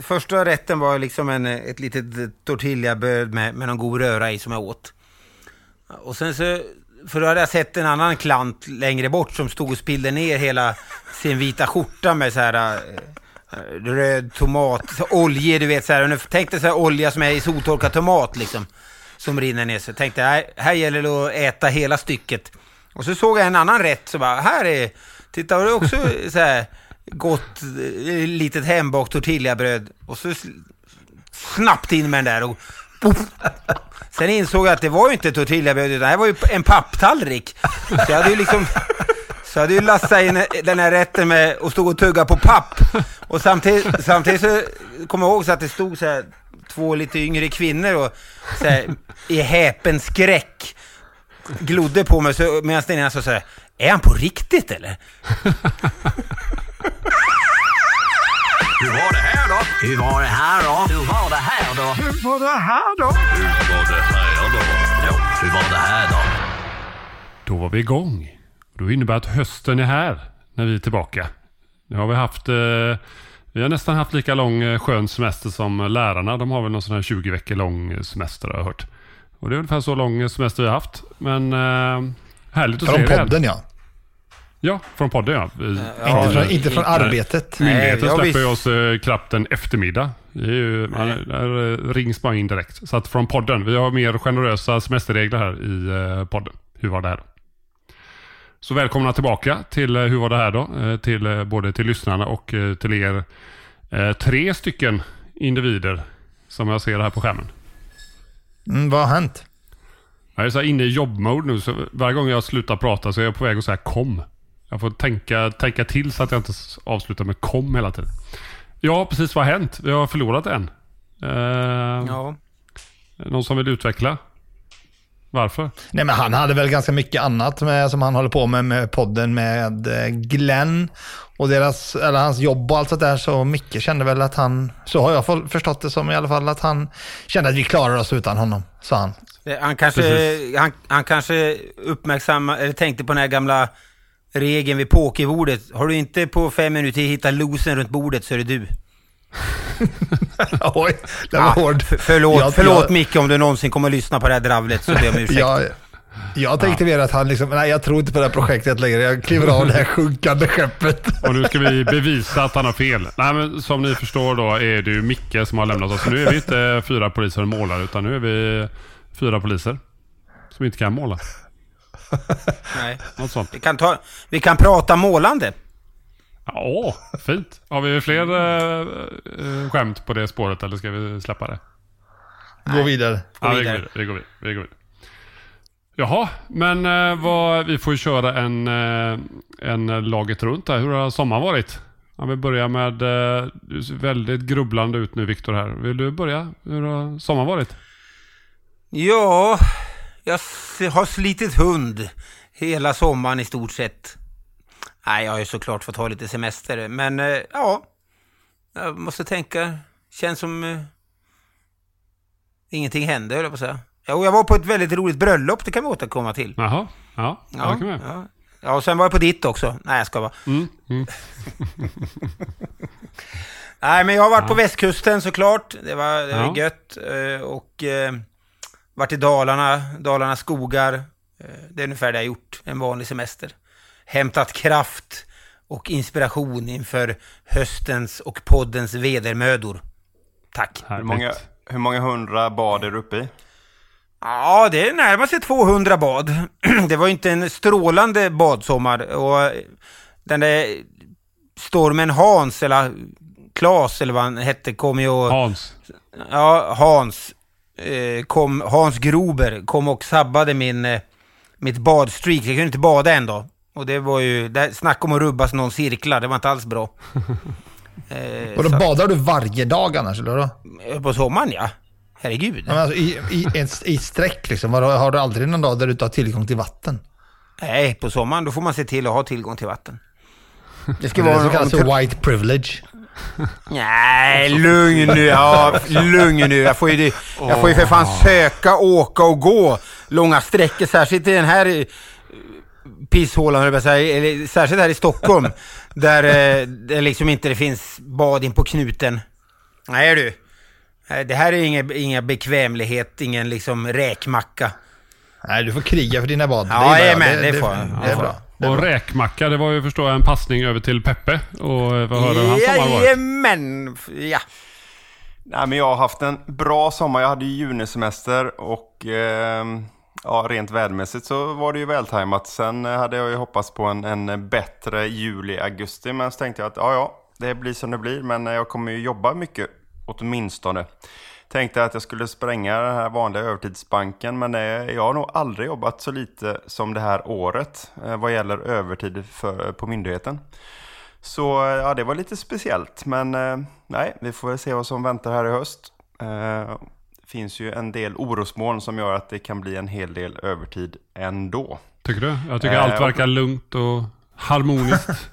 Första rätten var liksom en, ett litet tortillabröd med, med någon god röra i som jag åt. Och sen så, för då hade jag sett en annan klant längre bort som stod och spillde ner hela sin vita skjorta med så här eh, röd tomat, så olje, du vet så här. Tänk dig så här olja som är i soltorkad tomat liksom. Som rinner ner. Så jag tänkte, här, här gäller det att äta hela stycket. Och så såg jag en annan rätt, så bara, här är, titta, var det också så här gott eh, litet hembakt tortillabröd. Och så snabbt in med den där och poff. Sen insåg jag att det var ju inte tortillabröd utan det här var ju en papptallrik. Så jag hade ju liksom så jag hade ju lassat in den här rätten med och stod och tugga på papp. Och samtidigt, samtidigt så kommer jag ihåg så att det stod så här två lite yngre kvinnor och så här, i häpen skräck glodde på mig medan den ena sa så här, är han på riktigt eller? Hur var det här då? Hur var det här då? Hur var det här då? Hur var det här då? Hur var det här då? Ja, hur var det här då? Då var vi igång. Då innebär att hösten är här när vi är tillbaka. Nu har vi haft eh, vi har nästan haft lika lång eh, skön semester som lärarna. De har väl någon sån här 20 veckor lång semester har jag hört. Och det är ungefär så lång semester vi har haft. Men eh, härligt att Från se er. podden ja. Ja, från podden ja. Ja, inte från- inte från arbetet. Myndigheten Nej, släpper visst. ju oss eh, knappt en eftermiddag. Ju, man, där eh, rings man in direkt. Så att från podden, vi har mer generösa semesterregler här i eh, podden. Hur var det här då? Så välkomna tillbaka till eh, Hur var det här då? Eh, Till, både till lyssnarna och till er tre stycken individer som jag ser här på skärmen. Mm, vad har hänt? Jag är så här inne i jobbmode nu, så varje gång jag slutar prata så är jag på väg att säga kom. Jag får tänka, tänka till så att jag inte avslutar med kom hela tiden. Ja, precis vad har hänt? Vi har förlorat en. Eh, Ja. Någon som vill utveckla? Varför? Nej, men han hade väl ganska mycket annat med, som han håller på med med podden med eh, Glenn och deras, eller hans jobb och allt sånt där. Så Micke kände väl att han, så har jag för- förstått det som i alla fall, att han kände att vi klarar oss utan honom, sa han. Det- Han kanske, han, han kanske uppmärksamma, eller tänkte på den här gamla regeln vid pokerbordet. Har du inte på fem minuter hittat losen runt bordet så är det du. Oj, det var hård. För, förlåt, Jag- förlåt jag- Micke om du någonsin kommer att lyssna på det här dravlet så ber jag om ursäkt. Jag, jag tänkte mer att han liksom, nej jag tror inte på det här projektet längre. Jag kliver av det här sjunkande skeppet. Och nu ska vi bevisa att han har fel. Nej, men som ni förstår då är det ju Micke som har lämnat oss. Nu är vi inte fyra poliser och målare utan nu är vi fyra poliser som inte kan måla. Nej. Något sånt. Vi kan, ta, vi kan prata målande. Ja, fint. Har vi fler eh, eh, skämt på det spåret eller ska vi släppa det? Gå vidare. Ja, vi går vidare. Vi går vidare. Vi går vidare. Jaha, men eh, vad, vi får ju köra en, eh, en laget runt här. Hur har sommaren varit? Om vi börjar med, eh, du ser väldigt grubblande ut nu Viktor här. Vill du börja? Hur har sommaren varit? Ja, jag har slitit hund hela sommaren i stort sett. Nej, jag har ju såklart fått ha lite semester, men eh, ja. Jag måste tänka. Känns som... Eh, ingenting hände, höll jag på att säga. Jo, jag var på ett väldigt roligt bröllop, det kan vi återkomma till. Jaha, ja. ja, det kan vi. ja. ja, och sen var jag på ditt också. Nej, jag ska vara. Mm, mm. Nej, men jag har varit på västkusten såklart. Det var, det var Ja. gött. eh, Och varit i Dalarna, Dalarnas skogar. Eh, Det är ungefär det jag gjort en vanlig semester. Hämtat kraft och inspiration inför höstens och poddens vedermödor. Tack. Hur många, hur många hundra bad är du uppe i? Ja, det är närmar sig 200 bad. Det var inte en strålande badsommar och den där stormen Hans, eller Klas eller vad han hette, kom ju och... Hans. Ja, Hans. Eh, kom, Hans Grober kom och sabbade min, eh, mitt badstreak. Jag kunde inte bada en dag. Och det var ju, det, snack om att rubbas någon cirklar, det var inte alls bra. Eh, Och då badar du varje dag annars, eller då? På sommaren ja. Herregud. Ja, alltså, i, i, I sträck liksom, har du aldrig någon dag där du inte har tillgång till vatten? Nej, på sommaren då får man se till att ha tillgång till vatten. Det ska är det vara... kallas för white privilege. Nej, lugn nu. Ja, lugn nu. Jag får, ju, jag får ju för fan söka, åka och gå långa sträckor. Särskilt i den här eh, pisshålan. Eller, särskilt här i Stockholm. där eh, det liksom inte det finns bad in på knuten. Nej du. Det här är inga, inga bekvämlighet, ingen liksom räkmacka. Nej, du får kriga för dina bad. Ja, gillar jag. jajamän, det får jag. Det är bra. Och räkmacka, det var ju förstår jag en passning över till Peppe. Och eh, vad hörde du hans sommar varit? Jajamän! Ja. Nej, men jag har haft en bra sommar. Jag hade ju junisemester och ehm, ja, rent vädermässigt så var det ju vältajmat. Sen eh, hade jag ju hoppats på en, en bättre juli, augusti. Men så tänkte jag att ja, ja, det blir som det blir. Men eh, jag kommer ju jobba mycket, åtminstone. Tänkte att jag skulle spränga den här vanliga övertidsbanken. Men jag har nog aldrig jobbat så lite som det här året eh, vad gäller övertid för, på myndigheten. Så eh, ja, det var lite speciellt. Men eh, nej, vi får väl se vad som väntar här i höst. Det finns ju en del orosmoln som gör att det kan bli en hel del övertid ändå. Tycker du? Jag tycker allt verkar lugnt och harmoniskt.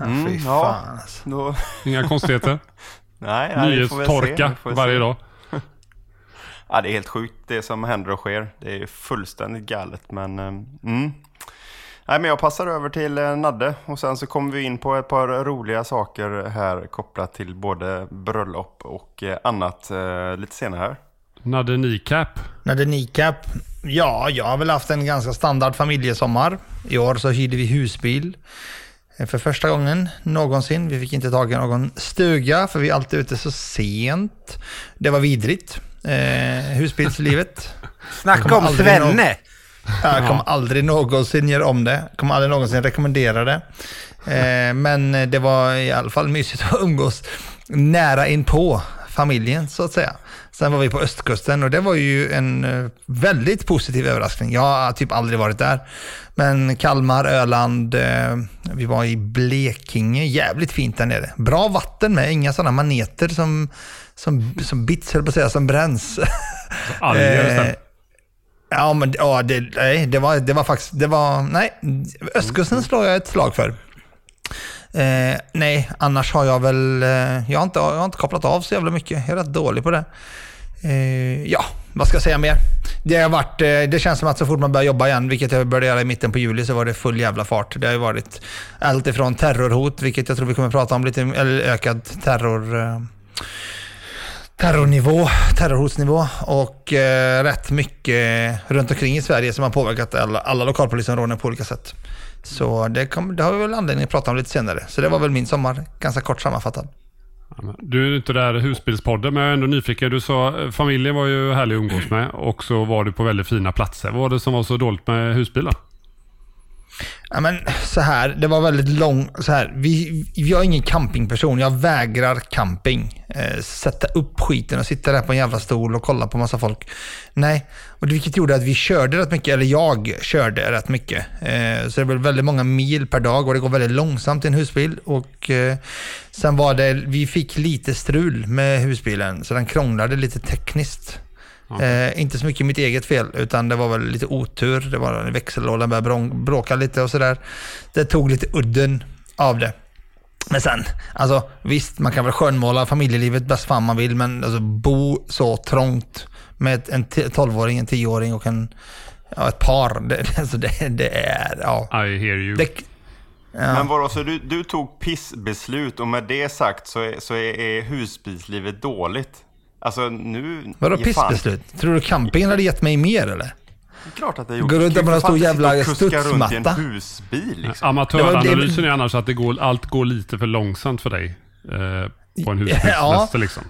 Mm, Fy ja, fan alltså. då, Inga konstigheter. nej, nej, vi får väl se, Nyhetstorka vi får väl varje dag. Ja, det är helt sjukt det som händer och sker. Det är fullständigt galet, men... eh, Mm. Nej, men jag passar över till eh, Nadde och sen så kommer vi in på ett par roliga saker här kopplat till både bröllop och eh, annat eh, lite senare här. Nadde det är Nicap, ja, jag har väl haft en ganska standard familjesommar. I år så hyrde vi husbil. För första gången någonsin. Vi fick inte tag i någon stuga för vi är alltid ute så sent. Det var vidrigt. Eh, husbilslivet. Snacka om Svenne! Jag kommer aldrig någonsin göra om det. Kommer aldrig någonsin rekommendera det. Eh, men det var i alla fall mysigt att umgås nära in på familjen så att säga. Sen var vi på östkusten och det var ju en eh, väldigt positiv överraskning. Jag har typ aldrig varit där. Men Kalmar, Öland, eh, vi var i Blekinge. Jävligt fint där nere. Bra vatten med, inga sådana maneter som, som, som bits, höll på att säga, som bränns. Alger Eh. Ja, men ja, det, nej, det, var, det var faktiskt, det var, nej, östkusten slår jag ett slag för. Eh, nej, annars har jag väl, eh, jag, har inte, jag har inte kopplat av så jävla mycket. Jag är rätt dålig på det. Eh, ja, vad ska jag säga mer? Det har varit, eh, det känns som att så fort man börjar jobba igen, vilket jag började göra i mitten på juli, så var det full jävla fart. Det har ju varit allt ifrån terrorhot, vilket jag tror vi kommer prata om lite, eller ökad terror... Terrornivå, terrorhotsnivå och eh, rätt mycket runt omkring i Sverige som har påverkat alla, alla lokalpolisområden på olika sätt. Så det, kom, det har vi väl anledning att prata om lite senare. Så det var väl min sommar, ganska kort sammanfattad. Du är inte där i husbilspodden, men jag är ändå nyfiken. Du sa eh, familjen var ju härlig att umgås med och så var du på väldigt fina platser. Vad var det som var så dåligt med husbilar? Ja, men så här, det var väldigt lång, så här, vi, jag är ingen campingperson, jag vägrar camping. Eh, sätta upp skiten och sitta där på en jävla stol och kolla på massa folk. Nej, och det, vilket gjorde att vi körde rätt mycket, eller jag körde rätt mycket. Eh, så det blev väldigt många mil per dag och det går väldigt långsamt i en husbil. Och eh, sen var det, vi fick lite strul med husbilen, så den krånglade lite tekniskt. Eh, inte så mycket mitt eget fel, utan det var väl lite otur. Det var en växellåda började bråka lite och sådär. Det tog lite udden av det. Men sen, alltså visst, man kan väl skönmåla familjelivet bäst fan man vill, men alltså bo så trångt med en t- 12-åring, en 10-åring och en, ja, ett par. Det, alltså det, det är, ja. I hear you. Det, ja. Men vadå, så du, du tog pissbeslut och med det sagt så är, så är, är husbilslivet dåligt? Alltså nu... Vadå pissbeslut? Tror du campingen hade gett mig mer eller? Klart att det gjort. Går runt med för stor jävla kuska runt i en studsmatta. husbil liksom. Amatöranalysen är annars att det går, allt går lite för långsamt för dig eh, på en husbilsmäster Ja. liksom.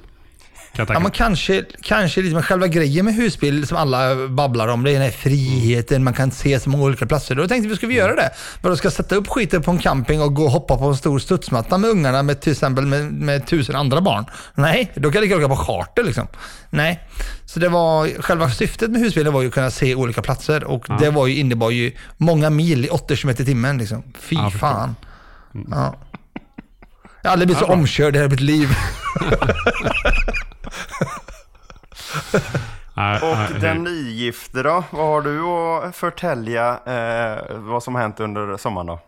Kan Ja, men kanske, kanske liksom själva grejen med husbil som alla babblar om, det är den här friheten, man kan se så många olika platser. Då tänkte vi, ska vi göra det? Vadå, ska jag sätta upp skiten på en camping och gå och hoppa på en stor studsmatta med ungarna med till exempel med, med tusen andra barn? Nej, då kan jag lika åka på charter liksom. Nej. Så det var, själva syftet med husbilen var ju att kunna se olika platser och Ja. det var ju, innebar ju många mil i 80 km i timmen liksom. Fy Ja, fan. Ja. Jag har aldrig blivit så omkörd i hela mitt liv. Och den nygifte då? Vad har du att förtälja eh, vad som har hänt under sommaren då?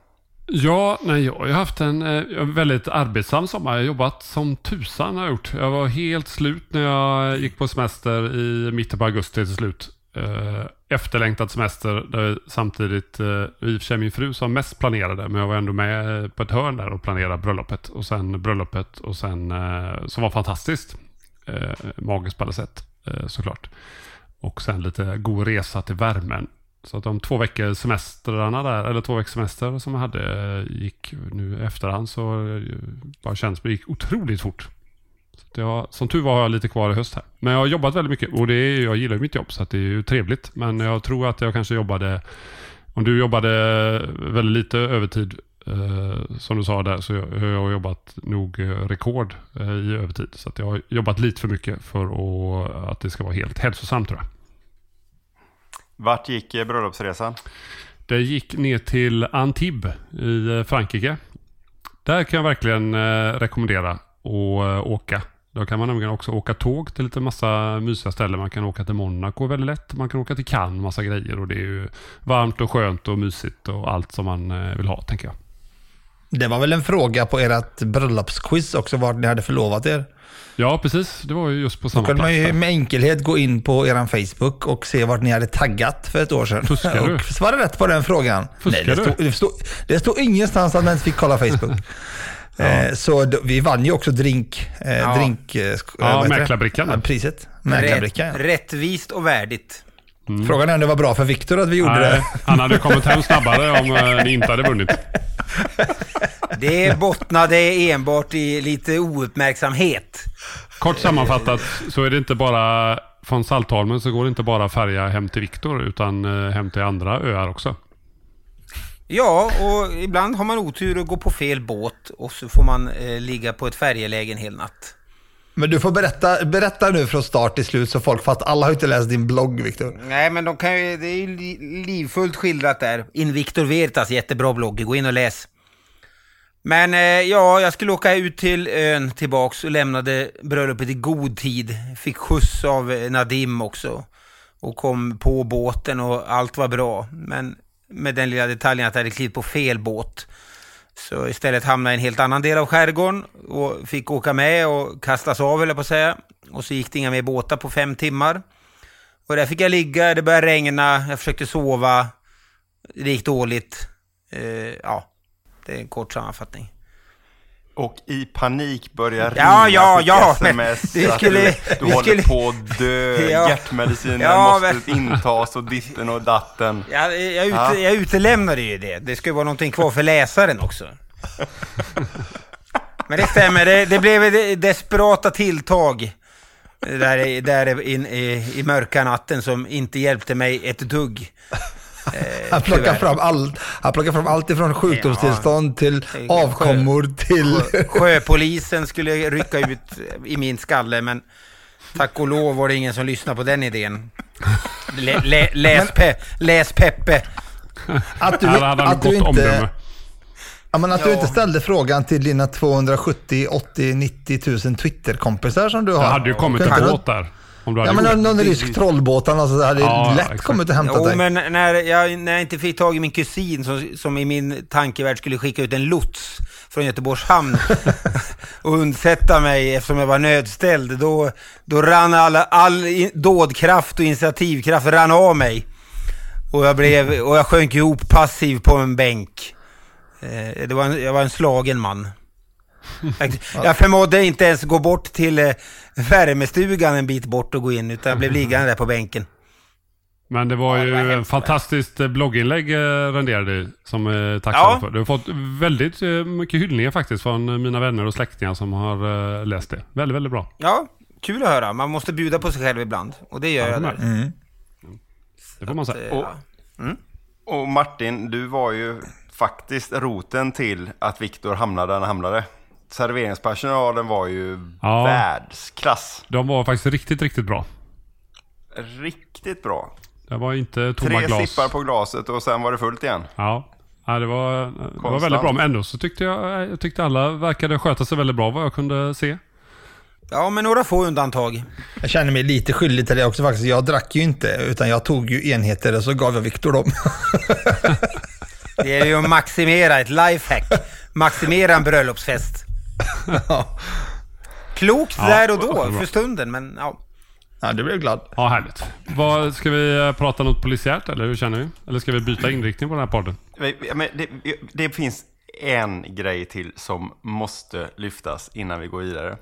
Ja, nej, jag har haft en eh, väldigt arbetsam sommar. Jag har jobbat som tusan har jag gjort. Jag var helt slut när jag gick på semester i mitten på augusti till slut. Eh, efterlängtad semester där samtidigt, eh, i och för sig min fru som mest planerade, men jag var ändå med på ett hörn där och planerade bröllopet. Och sen bröllopet och sen, eh, som var fantastiskt. Eh, magiskt på alla sätt, eh, såklart. Och sen lite god resa till värmen. Så att de två veckor semestrarna där, eller två veckors semester som jag hade, eh, gick nu i efterhand så eh, bara känns det gick otroligt fort. Så att jag, som tur var har jag lite kvar i höst här. Men jag har jobbat väldigt mycket och det är, jag gillar ju mitt jobb så att det är ju trevligt. Men jag tror att jag kanske jobbade, om du jobbade väldigt lite övertid eh, som du sa där så jag, jag har jobbat nog eh, rekord eh, i övertid. Så att jag har jobbat lite för mycket för att, att det ska vara helt hälsosamt tror jag. Vart gick bröllopsresan? Det gick ner till Antibes i Frankrike. Där kan jag verkligen eh, rekommendera att åka. Då kan man nämligen också åka tåg till lite massa mysiga ställen. Man kan åka till Monaco väldigt lätt. Man kan åka till Cannes, massa grejer. Och det är ju varmt och skönt och mysigt och allt som man vill ha, tänker jag. Det var väl en fråga på ert bröllopsquiz också, vart ni hade förlovat er. Ja, precis. Det var ju just på Då samma kunde plats. man ju med enkelhet gå in på er Facebook och se vart ni hade taggat för ett år sedan. Fuskar du? svara rätt på den frågan. Fuskar det, du? stod, det, stod, det stod ingenstans att man inte fick kolla Facebook. eh, så då, vi vann ju också drink... Eh, Ja. drink eh, Ja, mäklarbrickan. Ja, priset. Mäklarbrickan. Rätt, rättvist och värdigt. Frågan är om det var bra för Viktor att vi gjorde Nej, det. han hade kommit hem snabbare om eh, ni inte hade vunnit. Det bottnade enbart i lite ouppmärksamhet. Kort sammanfattat så är det inte bara från Saltholmen så går det inte bara färja hem till Viktor utan eh, hem till andra öar också. Ja, och ibland har man otur och går på fel båt och så får man eh, ligga på ett färjeläge en hel natt. Men du får berätta, berätta nu från start till slut så folk fattar. Alla har ju inte läst din blogg, Viktor. Nej, men de kan ju, det är ju livfullt skildrat där. Invictor Veritas, jättebra blogg. Gå in och läs. Men eh, ja, jag skulle åka ut till ön tillbaks och lämnade bröllopet i god tid. Fick skjuts av eh, Nadim också. Och kom på båten och allt var bra. Men med den lilla detaljen att jag hade klivit på fel båt. Så istället hamnade jag i en helt annan del av skärgården och fick åka med och kastas av, eller på att säga. Och så gick det inga mer båtar på fem timmar. Och där fick jag ligga, det började regna, jag försökte sova. Det gick dåligt. Eh, ja, det är en kort sammanfattning. Och i panik börjar Ja, ringa, ja, ja, men sms att skulle- du, du håller skulle- på att dö, Ja. hjärtmediciner Ja, måste intas och ditten och datten. Jag, jag, ute, Ja. jag utelämnade ju det. Det ska ju vara någonting kvar för läsaren också. Men det stämmer, det, det blev desperata tilltag där, där in, i, i mörka natten som inte hjälpte mig ett dugg. Eh, Han plockar, tyvärr. fram allt, han plockar fram allt ifrån sjukdomstillstånd till avkommor till... Sjö, sjöpolisen skulle rycka ut i min skalle, men tack och lov var det ingen som lyssnade på den idén. Lä, lä, läs, pe, läs Peppe. Att du, att du inte, ja, men att du Ja. inte ställde frågan till dina 270, 80, 90 tusen Twitter-kompisar som du har. Det hade ju kommit en du- båt där. Om du Ja, hade men gjort. någon, rysk trollbåt sånt, hade Ja, lätt exakt. kommit och hämtat Jo, dig. men när jag, när jag inte fick tag i min kusin som, som i min tankevärld skulle skicka ut en lots från Göteborgs hamn och undsätta mig eftersom jag var nödställd, då, då rann alla, all in, dådkraft och initiativkraft rann av mig. Och jag, blev, och jag sjönk ihop passiv på en bänk. Eh, det var en, jag var en slagen man. Jag, förmådde inte ens gå bort till eh, värmestugan en bit bort och gå in, utan jag blev liggande där på bänken. Men det var Ja, ju var ett fantastiskt eh, blogginlägg eh, renderade i, som eh, tacksam Ja. för. Du har fått väldigt mycket hyllningar faktiskt från mina vänner och släktingar som har läst det. Väldigt, väldigt bra. Ja, kul att höra. Man måste bjuda på sig själv ibland. Och det gör Ja, jag det där. med. Det får man säga. Och, och Martin, du var ju faktiskt roten till att Viktor hamnade där han hamnade. Serveringspersonalen var ju Ja. världsklass. De var faktiskt riktigt, riktigt bra. Riktigt bra. Det var inte tomma Tre glas. sippar på glaset och sen var det fullt igen. Ja. Ja, det var, det var väldigt bra. Men ändå så tyckte jag, jag tyckte alla verkade sköta sig väldigt bra vad jag kunde se. Ja, med några få undantag. Jag känner mig lite skyldig till det också faktiskt. Jag drack ju inte, utan jag tog ju enheter och så gav jag Viktor dem. Det är ju att maximera, ett lifehack. Maximera en bröllopsfest. Klokt Ja, där och då, bra. för stunden, men ja. Ja, det blev glad. Ja, härligt. Vad, ska vi eh, prata något polisiärt eller hur känner vi? Eller ska vi byta inriktning på den här podden? Men det, det finns en grej till som måste lyftas innan vi går vidare.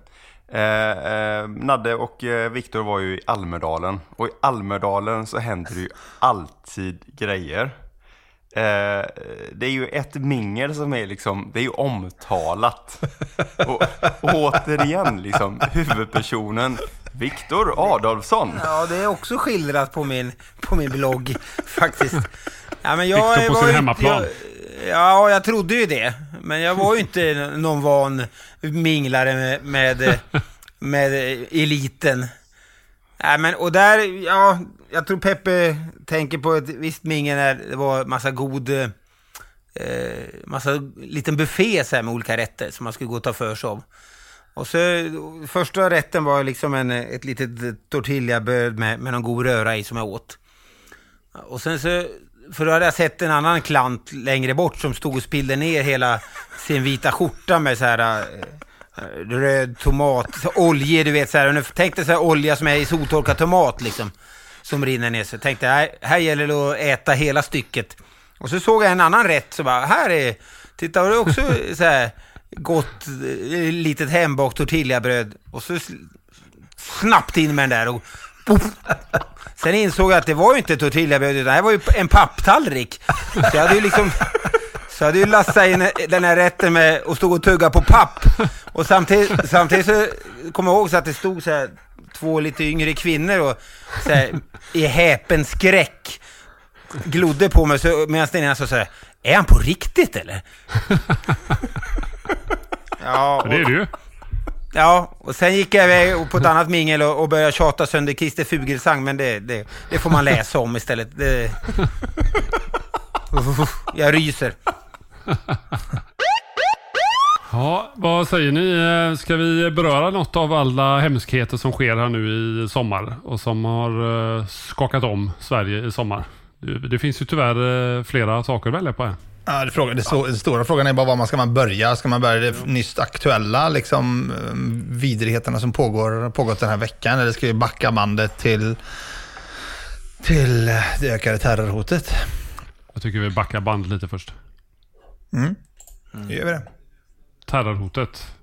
Eh, eh, Nadde och eh, Viktor var ju i Almedalen och i Almedalen så händer det ju alltid grejer. Eh, det är ju ett mingel som är liksom, det är ju omtalat. Och, och återigen liksom, huvudpersonen Viktor Adolfsson. Ja, det är också skildrat på min, på min blogg faktiskt. Ja, men jag Victor på var sin ju- hemmaplan. Jag, ja, jag trodde ju det. Men jag var ju inte någon van minglare med, med, med eliten. Nej, men och där, ja, jag tror Peppe tänker på ett visst mingel när det var massa god, eh, massa liten buffé så här med olika rätter som man skulle gå och ta för sig av. Och så första rätten var liksom en, ett litet tortillabröd med, med någon god röra i som jag åt. Och sen så, för då hade jag sett en annan klant längre bort som stod och spillde ner hela sin vita skjorta med så här eh, röd tomat, oljor du vet så här. Tänk dig så här olja som är i soltorkad tomat liksom. Som rinner ner. Så jag tänkte, här, här gäller det att äta hela stycket. Och så såg jag en annan rätt, så bara, här är, titta, har du också så här gott eh, litet hembakt tortillabröd. Och så snabbt in med den där och poff. Sen insåg jag att det var ju inte tortillabröd utan det här var ju en papptallrik. Så jag hade ju liksom så jag hade ju lassat in den här rätten med och stod och tugga på papp. Och samtidigt, samtidigt så kom jag ihåg så att det stod så här två lite yngre kvinnor och så här, i häpen skräck glodde på mig så, medan den ena sa så här, är han på riktigt eller? Ja, Ja, det är ju. Ja, och sen gick jag iväg och på ett annat mingel och, och började tjata sönder Christer Fuglesang, men det, det, det får man läsa om istället. Det... Jag ryser. Ja, vad säger ni? Eh, Ska vi beröra något av alla hemskheter som sker här nu i sommar och som har eh, skakat om Sverige i sommar? Det, finns ju tyvärr eh, flera saker att välja på här. Ja, det, fråga, det, så, den stora frågan är bara var man ska man börja. Ska man börja det nyss aktuella liksom, vidrigheterna som pågår, pågått den här veckan? Eller ska vi backa bandet till, till det ökade terrorhotet? Jag tycker vi backar band lite först. Mm. Då gör vi det. Terrorhotet.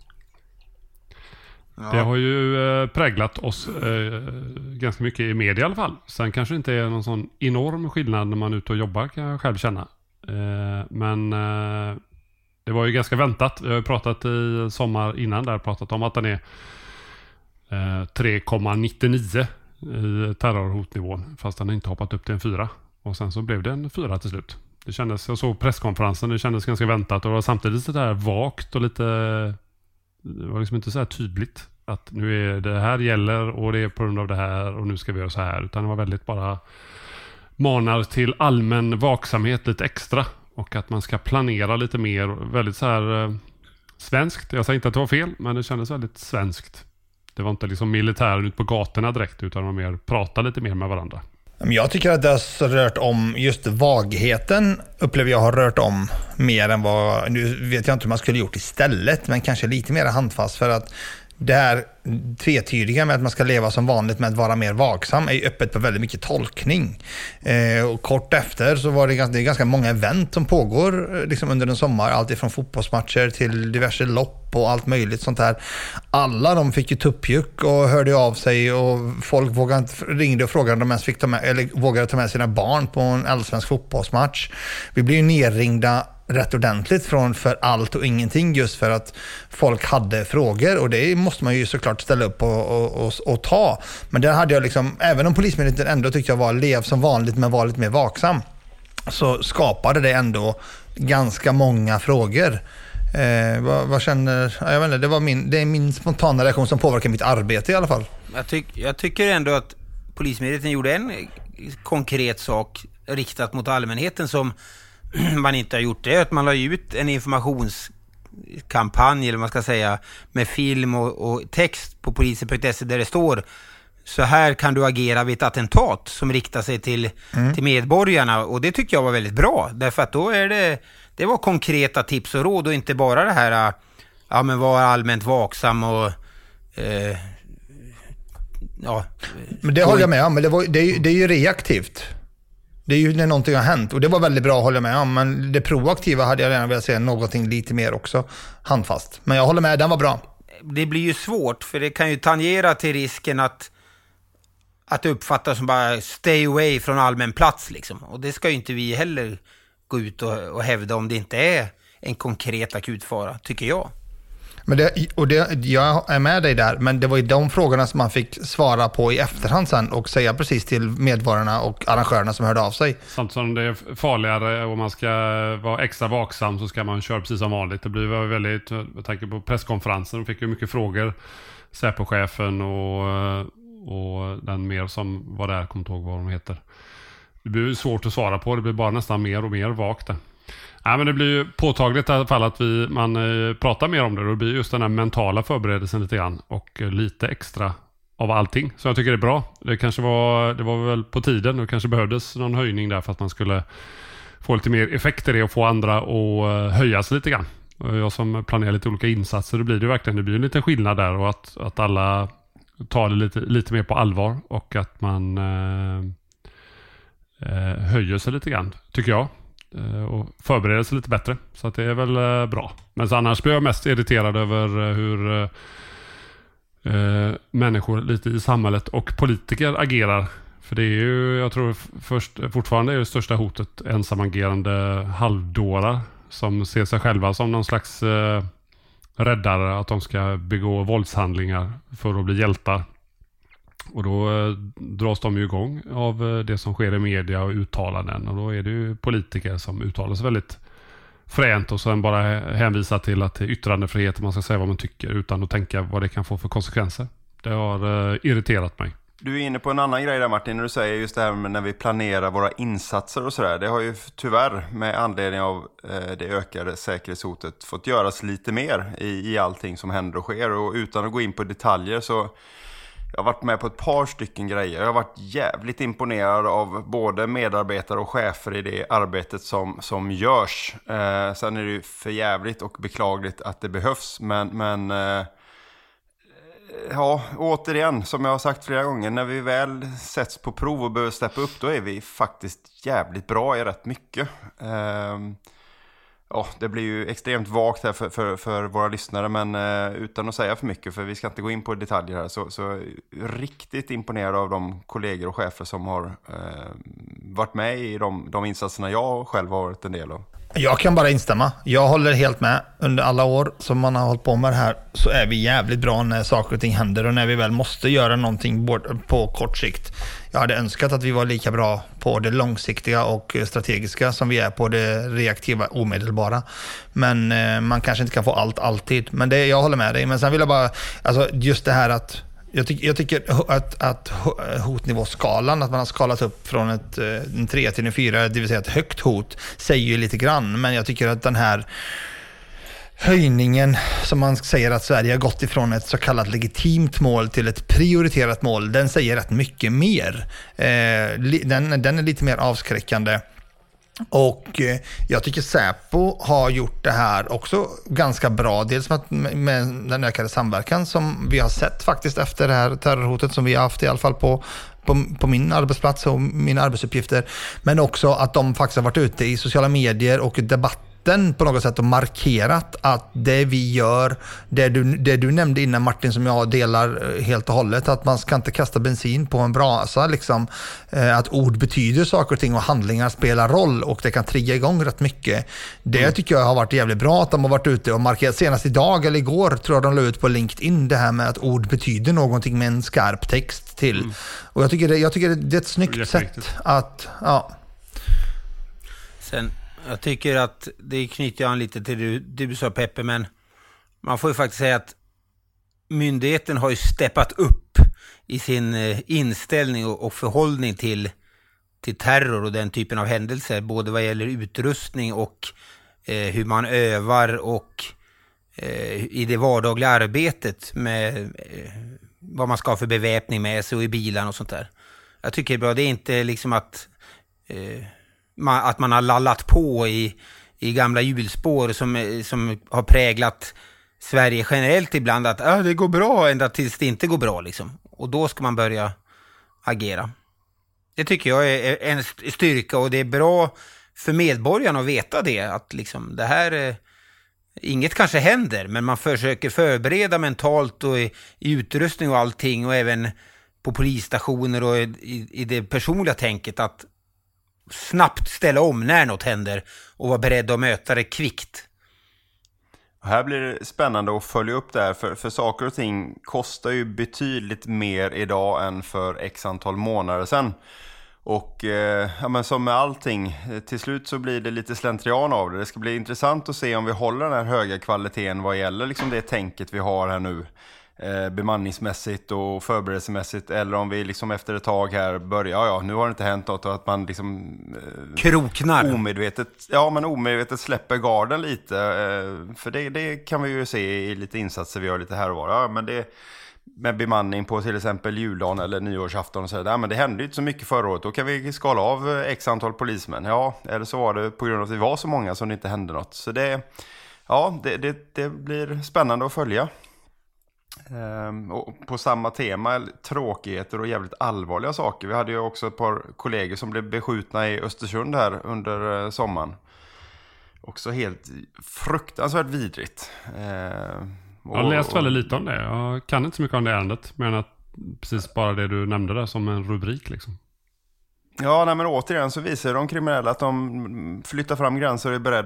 Det har ju eh, präglat oss eh, ganska mycket i media i alla fall. Sen kanske det inte är någon sån enorm skillnad när man är ute och jobbar kan jag själv känna. Eh, men eh, det var ju ganska väntat. Vi har ju pratat i sommar innan där pratat om att den är eh, 3,99 i terrorhotnivån. Fast den har inte hoppat upp till en 4. Och sen så blev det en 4 till slut. Det kändes, jag såg presskonferensen, det kändes ganska väntat och det var samtidigt så där vagt och lite... Det var liksom inte så här tydligt att nu är det här gäller och det är på grund av det här och nu ska vi göra så här. Utan det var väldigt bara manar till allmän vaksamhet lite extra. Och att man ska planera lite mer. Väldigt så här eh, svenskt. Jag säger inte att det var fel, men det kändes väldigt svenskt. Det var inte liksom militären ute på gatorna direkt, utan de var mer prata lite mer med varandra. Jag tycker att det har rört om, just vagheten upplever jag har rört om mer än vad, nu vet jag inte hur man skulle gjort istället, men kanske lite mer handfast för att det här tvetydiga med att man ska leva som vanligt med att vara mer vaksam är ju öppet på väldigt mycket tolkning. Eh, och kort efter så var det ganska, det är ganska många event som pågår eh, liksom under en sommar. Allt ifrån fotbollsmatcher till diverse lopp och allt möjligt sånt här. Alla de fick ju tuppjuck och hörde av sig och folk vågade, ringde och frågade om de ens fick ta med, eller vågade ta med sina barn på en allsvensk fotbollsmatch. Vi blev ju nerringda rätt ordentligt från för allt och ingenting just för att folk hade frågor och det måste man ju såklart ställa upp och, och, och, och ta. Men där hade jag liksom, även om Polismyndigheten ändå tyckte jag var lev som vanligt men var lite mer vaksam, så skapade det ändå ganska många frågor. Eh, vad, vad, känner, jag vet inte, det, var min, det är min spontana reaktion som påverkar mitt arbete i alla fall. Jag, tyck, jag tycker ändå att Polismyndigheten gjorde en konkret sak riktat mot allmänheten som man inte har gjort det är att man la ut en informationskampanj, eller vad man ska säga, med film och, och text på polisen.se där det står så här kan du agera vid ett attentat som riktar sig till, mm. till medborgarna. Och det tycker jag var väldigt bra, därför att då är det, det var konkreta tips och råd och inte bara det här, ja men var allmänt vaksam och eh, ja. Men det håller jag med om, men det, var, det, är, det är ju reaktivt. Det är ju när någonting har hänt och det var väldigt bra att hålla med om. Men det proaktiva hade jag gärna velat se någonting lite mer också handfast. Men jag håller med, den var bra. Det blir ju svårt för det kan ju tangera till risken att att det uppfattas som bara stay away från allmän plats liksom. Och det ska ju inte vi heller gå ut och, och hävda om det inte är en konkret akut fara, tycker jag. Men det, och det, jag är med dig där, men det var ju de frågorna som man fick svara på i efterhand sen och säga precis till medborgarna och arrangörerna som hörde av sig. Samtidigt som det är farligare och man ska vara extra vaksam så ska man köra precis som vanligt. Det blir väldigt, med tanke på presskonferensen, de fick ju mycket frågor. Säpochefen och, och den mer som var där, kommer inte ihåg vad de heter. Det blir svårt att svara på, det blir bara nästan mer och mer vagt Ja, men det blir ju påtagligt i alla fall att vi, man eh, pratar mer om det. Det blir just den här mentala förberedelsen lite grann och eh, lite extra av allting. Så jag tycker det är bra. Det kanske var, det var väl på tiden och kanske behövdes någon höjning där för att man skulle få lite mer effekter i det och få andra att eh, höjas lite grann. Jag som planerar lite olika insatser, då blir det verkligen det blir en liten skillnad där och att, att alla tar det lite, lite mer på allvar och att man eh, eh höjer sig lite grann, tycker jag. Eh, och förbereda sig lite bättre. Så att det är väl eh, bra. Men annars blir jag mest irriterad över eh, hur eh, människor lite i samhället och politiker agerar. För det är ju, jag tror först, fortfarande är det största hotet ensamagerande halvdårar som ser sig själva som någon slags eh, räddare, att de ska begå våldshandlingar för att bli hjältar. Och då eh, dras de ju igång av eh, det som sker i media och uttalanden. Och då är det ju politiker som uttalar sig väldigt fränt och sen bara hänvisar till att det är yttrandefrihet och man ska säga vad man tycker utan att tänka vad det kan få för konsekvenser. Det har eh, irriterat mig. Du är inne på en annan grej där Martin, när du säger just det här med när vi planerar våra insatser och sådär. Det har ju tyvärr med anledning av eh, det ökade säkerhetshotet fått göras lite mer i, i allting som händer och sker. Och utan att gå in på detaljer så jag har varit med på ett par stycken grejer. Jag har varit jävligt imponerad av både medarbetare och chefer i det arbetet som, som görs. Eh, sen är det ju för jävligt och beklagligt att det behövs. Men, men eh, ja, återigen, som jag har sagt flera gånger, när vi väl sätts på prov och behöver steppa upp, då är vi faktiskt jävligt bra i rätt mycket. Eh, ja, det blir ju extremt vagt här för, för, för våra lyssnare, men eh, utan att säga för mycket, för vi ska inte gå in på detaljer här, så, så riktigt imponerad av de kollegor och chefer som har eh, varit med i de, de insatserna jag själv har varit en del av. Jag kan bara instämma. Jag håller helt med. Under alla år som man har hållit på med det här så är vi jävligt bra när saker och ting händer och när vi väl måste göra någonting på kort sikt. Jag hade önskat att vi var lika bra på det långsiktiga och strategiska som vi är på det reaktiva omedelbara. Men eh, man kanske inte kan få allt alltid. Men det, jag håller med dig. Men sen vill jag bara, alltså just det här att jag, tyck, jag, tycker att, att hotnivåskalan, att man har skalat upp från ett, eh, en 3 till en 4, det vill säga ett högt hot, säger ju lite grann. Men jag tycker att den här höjningen som man säger att Sverige har gått ifrån ett så kallat legitimt mål till ett prioriterat mål, den säger rätt mycket mer. Eh, den, den är lite mer avskräckande. Och eh, jag tycker Säpo har gjort det här också ganska bra. Dels med, med den ökade samverkan som vi har sett faktiskt efter det här terrorhotet som vi har haft i alla fall på, på, på min arbetsplats och mina arbetsuppgifter. Men också att de faktiskt har varit ute i sociala medier och debatter debatten på något sätt och markerat att det vi gör, det du, det du nämnde innan Martin som jag delar eh, helt och hållet, att man ska inte kasta bensin på en brasa. Liksom. Eh, Att ord betyder saker och ting och handlingar spelar roll och det kan trigga igång rätt mycket. Det tycker jag har varit jävligt bra att de har varit ute och markerat. Senast idag eller igår tror jag de la ut på LinkedIn det här med att ord betyder någonting med en skarp text till. Och jag tycker, det, jag tycker det, det är ett snyggt sätt att, ja. Sen, jag tycker att det knyter an lite till det du, du sa Peppe, men man får ju faktiskt säga att myndigheten har ju steppat upp i sin eh, inställning och, och förhållning till, till terror och den typen av händelser, både vad gäller utrustning och eh, hur man övar och eh, i det vardagliga arbetet med eh, vad man ska ha för beväpning med sig och i bilarna och sånt där. Jag tycker det är bra, det är inte liksom att eh, att man har lallat på i, i gamla hjulspår som, som har präglat Sverige generellt ibland. Att ah, det går bra ända tills det inte går bra. Liksom. Och då ska man börja agera. Det tycker jag är är en styrka och det är bra för medborgarna att veta det. Att liksom det här... eh, Inget kanske händer, men man försöker förbereda mentalt och i, i utrustning och allting och även på polisstationer och i, i det personliga tänket att snabbt ställa om när något händer och vara beredd att möta det kvickt. Här blir det spännande att följa upp det här, för, för saker och ting kostar ju betydligt mer idag än för x antal månader sedan. Och eh, ja, men som med allting, till slut så blir det lite slentrian av det. Det ska bli intressant att se om vi håller den här höga kvaliteten vad gäller liksom det tänket vi har här nu. Eh, bemanningsmässigt och förberedelsemässigt. Eller om vi liksom efter ett tag här börjar, ja, ja nu har det inte hänt något och att man liksom eh, Kroknar. omedvetet, ja, men omedvetet släpper garden lite. eh, För det, det kan vi ju se i lite insatser vi gör lite här och var. Ja, men det, med bemanning på till exempel juldagen eller nyårsafton och så där. Ja, men det hände ju inte så mycket förra året. Då kan vi skala av eh, x antal polismän. Ja, eller så var det på grund av att vi var så många som det inte hände något. Så det, ja, det, det, det blir spännande att följa. Ehm, och på samma tema, tråkigheter och jävligt allvarliga saker. Vi hade ju också ett par kollegor som blev beskjutna i Östersund här under eh, sommaren. Också helt fruktansvärt vidrigt. Ehm, Jag har läst väldigt lite om det. Jag kan inte så mycket om det ärendet. Men att precis bara det du nämnde där som en rubrik liksom. Ja, nej, men återigen så visar de kriminella att de flyttar fram gränser och är beredda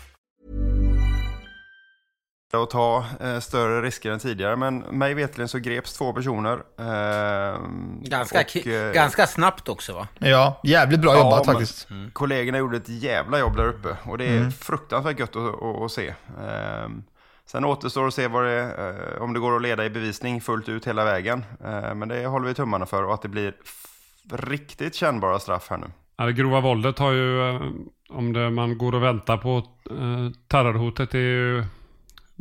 Att ta eh, större risker än tidigare. Men mig veterligen så greps två personer. ehm, Ganska, och, eh, ganska snabbt också va? Ja, jävligt bra jobbat men faktiskt. Kollegorna gjorde ett jävla jobb där uppe och det är Mm. fruktansvärt gött att, att, att se. Ehm, sen återstår att se vad det, eh, om det går att leda i bevisning fullt ut hela vägen. Ehm, men det håller vi tummarna för och att det blir riktigt kännbara straff här nu. Ja, det grova våldet har ju, eh, om det, man går och väntar på eh, terrorhotet, det är ju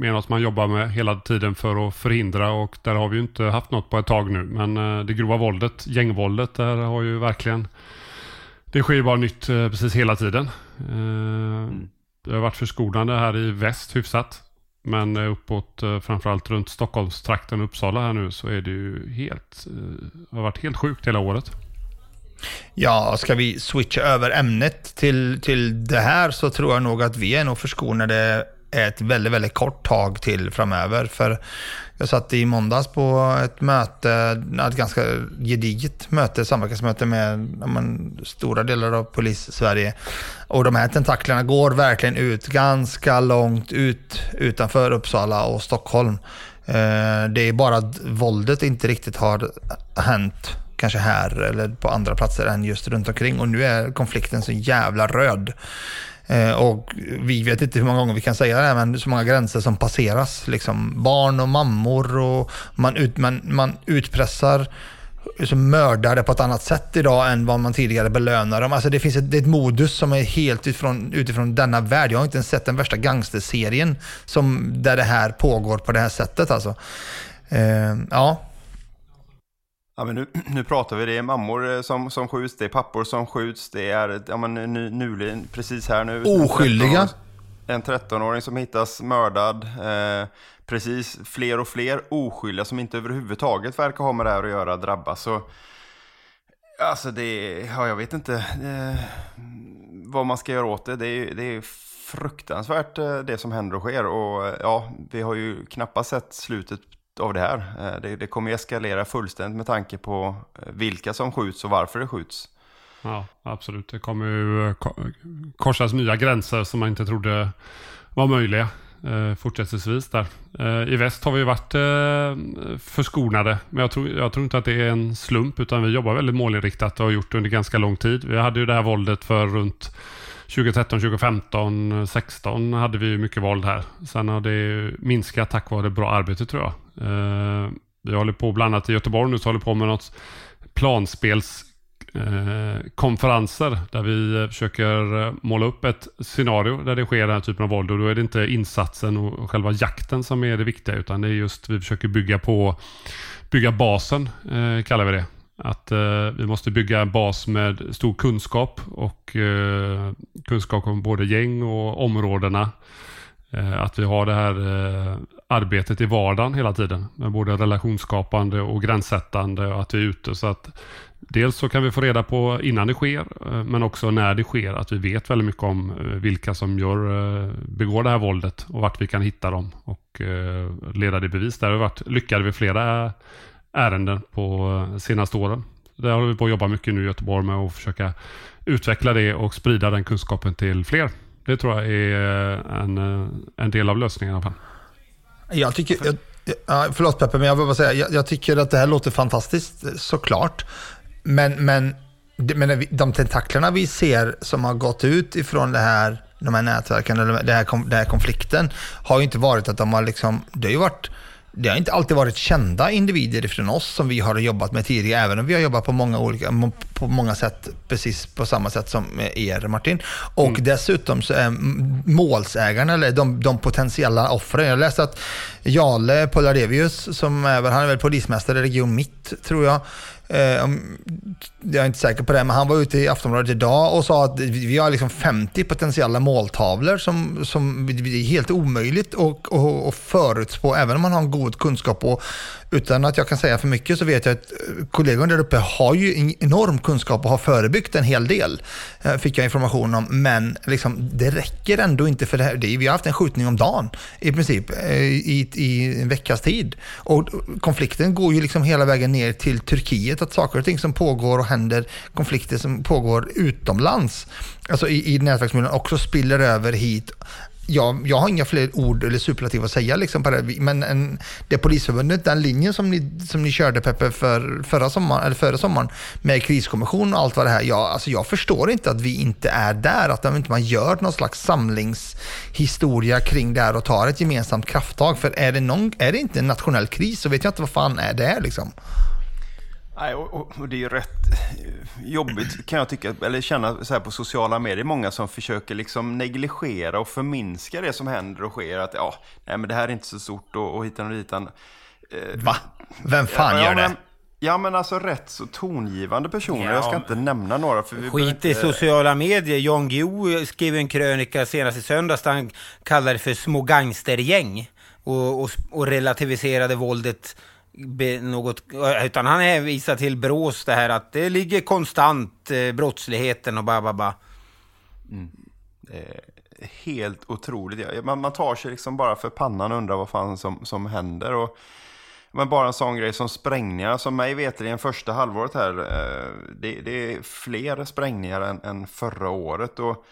något man jobbar med hela tiden för att förhindra och där har vi ju inte haft något på ett tag nu. Men eh, det grova våldet, gängvåldet, där har ju verkligen, det sker ju bara nytt eh, precis hela tiden. Eh, Det har varit förskonande här i väst hyfsat. Men uppåt, framförallt runt Stockholmstrakten och Uppsala här nu, så är det ju helt, det har varit helt sjukt hela året. Ja, ska vi switcha över ämnet till, till det här så tror jag nog att vi är nog förskonade ett väldigt, väldigt kort tag till framöver. För jag satt i måndags på ett möte, ett ganska gediget möte, samverkansmöte med men, stora delar av polis-Sverige. Och de här tentaklerna går verkligen ut ganska långt ut utanför Uppsala och Stockholm. Eh, det är bara att våldet inte riktigt har hänt kanske här eller på andra platser än just runt omkring. Och nu är konflikten så jävla röd. Eh, och vi vet inte hur många gånger vi kan säga det här, men så många gränser som passeras. Liksom barn och mammor och man, ut, man, man utpressar liksom mördare på ett annat sätt idag än vad man tidigare belönade dem. Alltså det finns ett, det är ett modus som är helt utifrån, utifrån denna värld. Jag har inte ens sett den värsta gangsterserien som, där det här pågår på det här sättet. Alltså. Eh, ja, Ja, men nu, nu pratar vi, det är mammor eh, som, som skjuts, det är pappor som skjuts, det är ja, men, nu, nu, precis här nu. Oskyldiga? En 13-åring som hittas mördad. Eh, precis, fler och fler oskyldiga som inte överhuvudtaget verkar ha med det här att göra drabbas. Så, alltså det, ja jag vet inte eh, vad man ska göra åt det. Det är, det är fruktansvärt eh, det som händer och sker. Och ja, vi har ju knappast sett slutet av det här. Eh, det, det kommer eskalera fullständigt med tanke på eh, vilka som skjuts och varför det skjuts. Ja, absolut. Det kommer ju eh, korsas nya gränser som man inte trodde var möjliga fortsättningsvis där. I väst har vi varit förskonade, men jag tror, jag tror inte att det är en slump, utan vi jobbar väldigt målinriktat och har gjort det under ganska lång tid. Vi hade ju det här våldet för runt 2013, 2015, 16 hade vi mycket våld här. Sen har det minskat tack vare bra arbete tror jag. Eh, vi håller på, bland annat i Göteborg nu, så håller på med något planspelskonferenser eh, där vi eh, försöker eh, måla upp ett scenario där det sker den här typen av våld och då är det inte insatsen och själva jakten som är det viktiga utan det är just vi försöker bygga på bygga basen eh, kallar vi det. Att eh, vi måste bygga en bas med stor kunskap och eh, kunskap om både gäng och områdena. Eh, att vi har det här eh, arbetet i vardagen hela tiden med både relationsskapande och gränssättande och att vi är ute. Så att dels så kan vi få reda på innan det sker eh, men också när det sker att vi vet väldigt mycket om eh, vilka som gör, eh, begår det här våldet och vart vi kan hitta dem och leda det bevis. Där har vi varit lyckade vid flera ärenden på senaste åren. Där har vi på att jobba mycket nu i Göteborg med att försöka utveckla det och sprida den kunskapen till fler. Det tror jag är en, en del av lösningen i alla fall. Jag tycker, jag, förlåt Peppe, men jag vill bara säga, jag, jag, tycker att det här låter fantastiskt såklart. Men, men, men de tentaklerna vi ser som har gått ut ifrån det här, de här nätverken, eller den här, den här konflikten, har ju inte varit att de har liksom, det har ju varit det har inte alltid varit kända individer från oss som vi har jobbat med tidigare, även om vi har jobbat på många, olika, på många sätt, precis på samma sätt som er Martin. Och mm. dessutom så är målsägarna, eller de, de potentiella offren, jag läste att Jale Polarevius, som är, han är väl polismästare i Region Mitt, tror jag, Eh, jag är inte säker på det, men han var ute i Aftonbladet idag och sa att vi har liksom 50 potentiella måltavlor som, som är helt omöjligt att, att, att förutspå, även om man har en god kunskap. Och utan att jag kan säga för mycket så vet jag att eh, kollegorna där uppe har ju en enorm kunskap och har förebyggt en hel del, eh, fick jag information om. Men liksom, det räcker ändå inte för det här. Vi har haft en skjutning om dagen i princip eh, i, i en veckas tid. Och konflikten går ju liksom hela vägen ner till Turkiet att saker och ting som pågår och händer, konflikter som pågår utomlands, alltså i, i nätverksmiljön också spiller över hit jag, jag har inga fler ord eller superlativ att säga liksom på det, men en, det Polisförbundet, den linjen som ni, som ni körde Peppe för, förra sommaren, eller förra sommaren med kriskommission och allt vad det här, jag, alltså jag förstår inte att vi inte är där, att man inte man gör någon slags samlingshistoria kring det här och tar ett gemensamt krafttag. För är det, någon, är det inte en nationell kris så vet jag inte vad fan är det liksom. Nej, och, och, det är ju rätt jobbigt kan jag tycka, eller känna så här på sociala medier. Många som försöker liksom negligera och förminska det som händer och sker. Att ja, nej men det här är inte så stort och, och hitan och ditan. Eh, Va? Vem fan ja, gör det? Ja men alltså rätt så tongivande personer. Ja, jag ska inte nämna några. För vi Skit i inte- sociala medier. Jan Guillou skrev en krönika senast i söndags där han kallade det för små gangstergäng. Och, och, och relativiserade våldet något, eh, utan han hänvisar till Brås det här att det ligger konstant eh, brottsligheten och ba, ba, ba. Mm. Eh, helt otroligt. Man, man tar sig liksom bara för pannan och undrar vad fan som, som händer. Och, men bara en sån grej som sprängningar, som mig veterligen första halvåret här, eh, det, det är fler sprängningar än, än förra året. Och,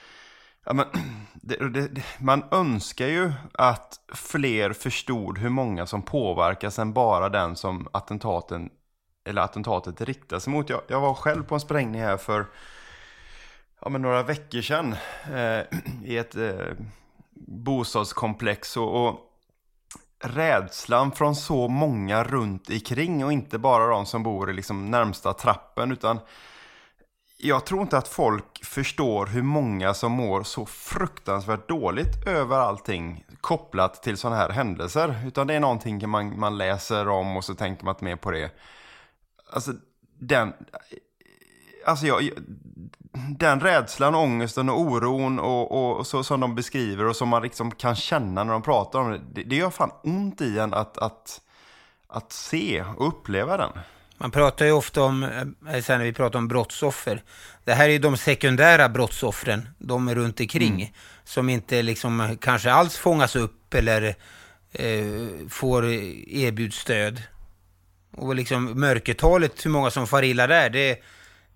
ja, men, det, det, man önskar ju att fler förstod hur många som påverkas än bara den som attentaten, eller attentatet riktar sig mot. Jag, jag var själv på en sprängning här för ja, men några veckor sedan eh, i ett eh, bostadskomplex och, och rädslan från så många runt omkring och inte bara de som bor i liksom närmsta trappen utan jag tror inte att folk förstår hur många som mår så fruktansvärt dåligt över allting kopplat till sådana här händelser. Utan det är någonting man, man läser om och så tänker man inte mer på det. Alltså den... Alltså jag, den rädslan, ångesten och oron och, och så, som de beskriver och som man liksom kan känna när de pratar om det. Det, det gör fan ont i en att, att, att se och uppleva den. Man pratar ju ofta om, eh, sen när vi pratar om brottsoffer, det här är ju de sekundära brottsoffren, de runt omkring, Mm. som inte liksom kanske alls fångas upp eller eh, får erbjuds stöd. Och liksom mörkertalet, hur många som far illa där, det,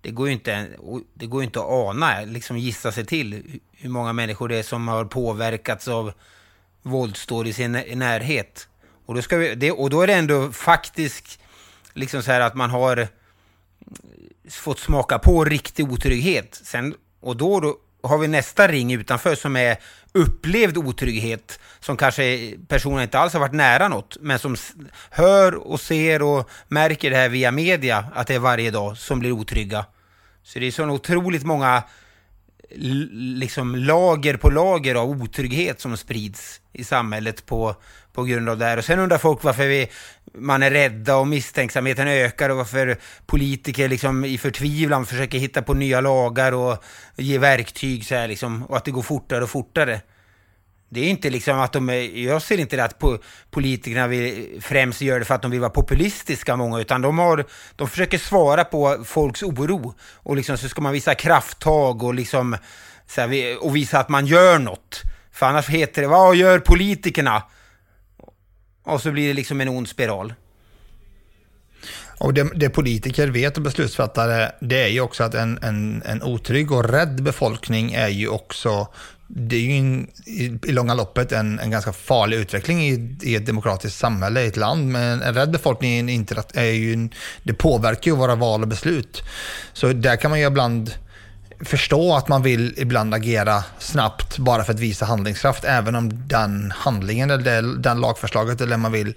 det går ju inte, det går inte att ana, liksom gissa sig till hur många människor det är som har påverkats av våldsdåd i sin nä- närhet. Och då, ska vi, det, och då är det ändå faktiskt liksom så här att man har eh, fått smaka på riktig otrygghet. Sen, och då, då har vi nästa ring utanför som är upplevd otrygghet som kanske personen inte alls har varit nära något men som hör och ser och märker det här via media att det är varje dag som blir otrygga. Så det är så otroligt många liksom lager på lager av otrygghet som sprids i samhället på, på grund av det här. Och sen undrar folk varför vi, man är rädda och misstänksamheten ökar och varför politiker liksom i förtvivlan försöker hitta på nya lagar och ge verktyg så här liksom, och att det går fortare och fortare. Det är inte liksom att de är, jag ser inte det att po- politikerna vill, främst gör det för att de vill vara populistiska många, utan de har, de försöker svara på folks oro. Och liksom så ska man visa krafttag och liksom, så här, och visa att man gör något. För annars heter det, vad gör politikerna? Och så blir det liksom en ond spiral. Och det, det politiker vet och beslutsfattare, det är ju också att en, en, en otrygg och rädd befolkning är ju också, det är ju in, i, i långa loppet en, en ganska farlig utveckling i, i ett demokratiskt samhälle, i ett land. Men en rädd befolkning är inte, är ju, det påverkar ju våra val och beslut. Så där kan man ju ibland förstå att man vill ibland agera snabbt bara för att visa handlingskraft, även om den handlingen eller den lagförslaget eller man vill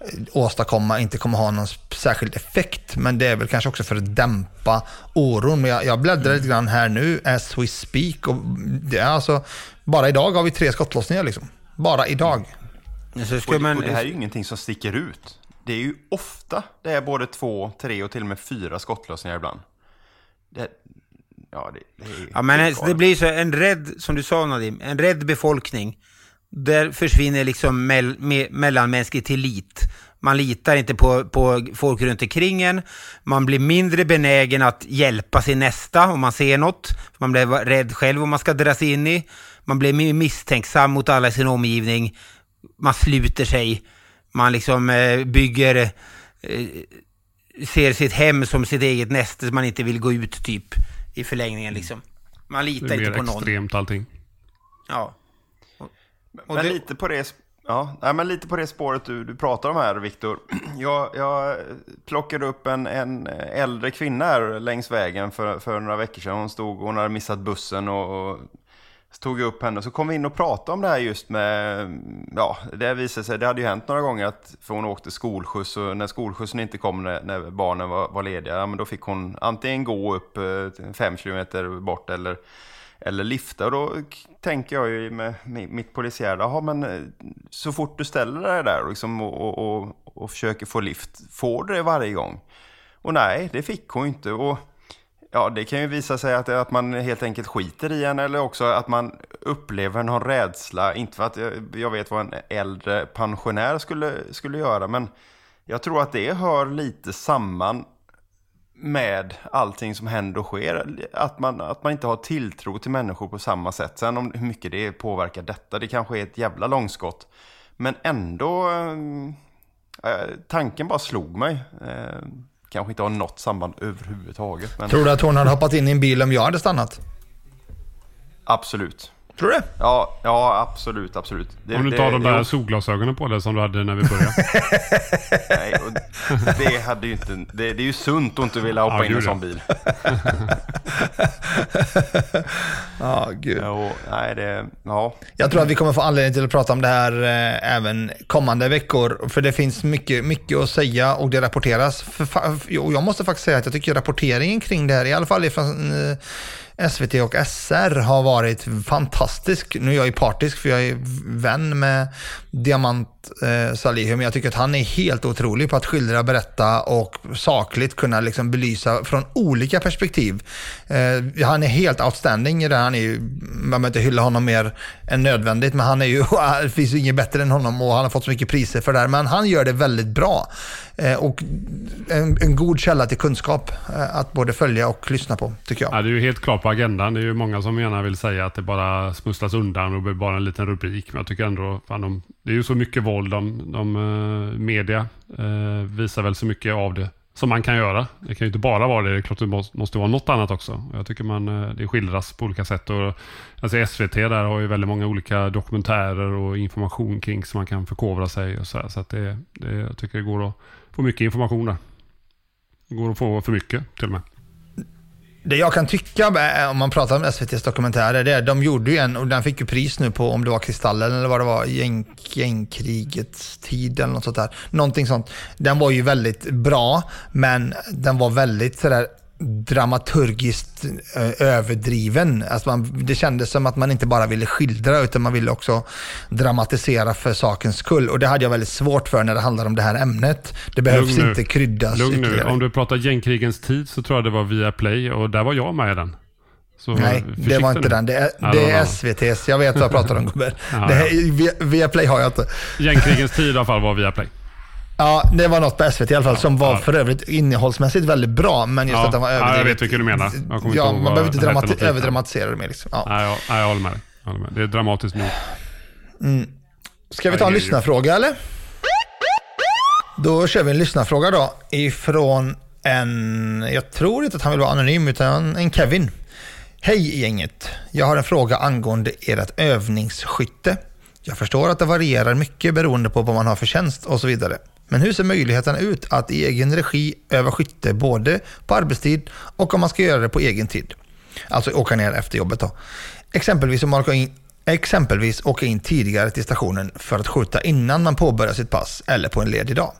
eh, åstadkomma inte kommer ha någon särskild effekt. Men det är väl kanske också för att dämpa oron. Men jag, jag bläddrar lite grann här nu, as we speak. Och det är alltså, bara idag har vi tre skottlossningar liksom. Bara idag. Ska Och, man, och det här är ju ingenting som sticker ut. Det är ju ofta det är både två, tre och till och med fyra skottlossningar ibland. Det, ja, det, det är Ja, men helt det galet. blir så, en rädd, som du sa Nadim, en rädd befolkning. Där försvinner liksom mell, me, mellanmänsklig tillit. Man litar inte på, på folk runt omkring en. Man blir mindre benägen att hjälpa sin nästa om man ser något. Man blir rädd själv om man ska dras in i. Man blir misstänksam mot alla i sin omgivning. Man sluter sig. Man liksom eh, bygger... Eh, ser sitt hem som sitt eget näste, så man inte vill gå ut typ i förlängningen liksom. Man Det litar är inte mer på någon. extremt allting. Ja. Och Men det- lite på det, ja, nej, men lite på det spåret du, du pratar om här, Viktor. Jag, jag plockade upp en, en äldre kvinna här längs vägen för, för några veckor sedan. Hon stod, hon hade missat bussen och, och så tog jag upp henne. och Så kom vi in och pratade om det här just med, ja, det visade sig, det hade ju hänt några gånger att, för hon åkte skolskjuts och när skolskjutsen inte kom när, när barnen var, var lediga, ja, men då fick hon antingen gå upp eh, fem kilometer bort eller eller lifta. Och då tänker jag ju med mitt polisiära, jaha men eh, så fort du ställer dig där liksom, och, och, och, och försöker få lift, får du det varje gång? och nej, det fick hon inte. Och ja, det kan ju visa sig att, att man helt enkelt skiter i henne eller också att man upplever någon rädsla. Inte för att jag, jag vet vad en äldre pensionär skulle, skulle göra, men jag tror att det hör lite samman med allting som händer och sker. Att man, att man inte har tilltro till människor på samma sätt. Sen om hur mycket det påverkar detta, det kanske är ett jävla långskott. Men ändå, eh, eh tanken bara slog mig. Eh, kanske inte har något samband överhuvudtaget. Men... Tror du att hon hade hoppat in i en bil om jag hade stannat? Absolut. Tror du det? Ja, ja absolut, absolut. Det, Om du tar det, de där jo. solglasögonen på dig som du hade när vi började. Nej, och det hade ju inte... Det, det är ju sunt att inte vilja hoppa Ja, in i en sån ja. bil. Ja, gud. Jo, nej, det... Ja. Jag tror att vi kommer få anledning till att prata om det här eh, även kommande veckor. För det finns mycket, mycket att säga och det rapporteras. För, och jag måste faktiskt säga att jag tycker rapporteringen kring det här, i alla fall från eh, SVT och SR, har varit fantastisk. Nu är jag ju partisk för jag är vän med Diamant eh, Salihu, men jag tycker att han är helt otrolig på att skildra, berätta och sakligt kunna liksom belysa från olika perspektiv. Eh, han är helt outstanding i det. Han är ju, man behöver inte hylla honom mer än nödvändigt, men han är ju, det finns ju inget bättre än honom och han har fått så mycket priser för det här. Men han gör det väldigt bra. Eh, och en, en god källa till kunskap eh, att både följa och lyssna på, tycker jag. Ja, det är ju helt klart på agendan. Det är ju många som gärna vill säga att det bara smusslas undan och blir bara en liten rubrik. Men jag tycker ändå, fan, de, det är ju så mycket våld. De, de, eh, media eh, visar väl så mycket av det som man kan göra. Det kan ju inte bara vara det. Det är klart det måste, vara något annat också. Jag tycker man, eh, det skildras på olika sätt. Och, alltså SVT där har ju väldigt många olika dokumentärer och information kring så man kan förkovra sig. Och så här. så att det, det, jag tycker det går att få mycket information där. Det går att få för mycket till och med. Det jag kan tycka, eh, om man pratar om SVTs dokumentärer, det är de gjorde ju en, och den fick ju pris nu på, om det var Kristallen eller vad det var, gäng, gängkrigets tid eller något sånt där. Någonting sånt. Den var ju väldigt bra, men den var väldigt sådär dramaturgiskt eh, överdriven. Alltså man, det kändes som att man inte bara ville skildra utan man ville också dramatisera för sakens skull. Och det hade jag väldigt svårt för när det handlar om det här ämnet. Det behövs Lugn nu. inte kryddas Lugn nu. ytterligare. Om du pratar gängkrigens tid så tror jag det var via Play och där var jag med i den. Så Nej, det var inte nu. den. Det är, Ja, det är. SVTs. Jag vet vad jag pratar om gubben. Ja, det här, via, har jag inte. Gängkrigens tid i alla fall var via Play. Ja, det var något på SVT i alla fall som var Ja. för övrigt innehållsmässigt väldigt bra. Men just Ja, att den var ja, jag överdrivet. vet vilken du menar. Ja, man behöver inte dramati- överdramatisera det mer. Liksom. Ja. Nej, jag, jag håller med. Jag håller med. Det är dramatiskt nog. Ska vi ta en lyssnarfråga eller? Då kör vi en lyssnarfråga då ifrån en, jag tror inte att han vill vara anonym, utan en Kevin. Hej gänget! Jag har en fråga angående ert övningsskytte. Jag förstår att det varierar mycket beroende på vad man har för tjänst och så vidare. Men hur ser möjligheterna ut att i egen regi öva skytte både på arbetstid och om man ska göra det på egen tid? Alltså åka ner efter jobbet då. Exempelvis om man åker in Exempelvis åka in tidigare till stationen för att skjuta innan man påbörjar sitt pass eller på en ledig dag.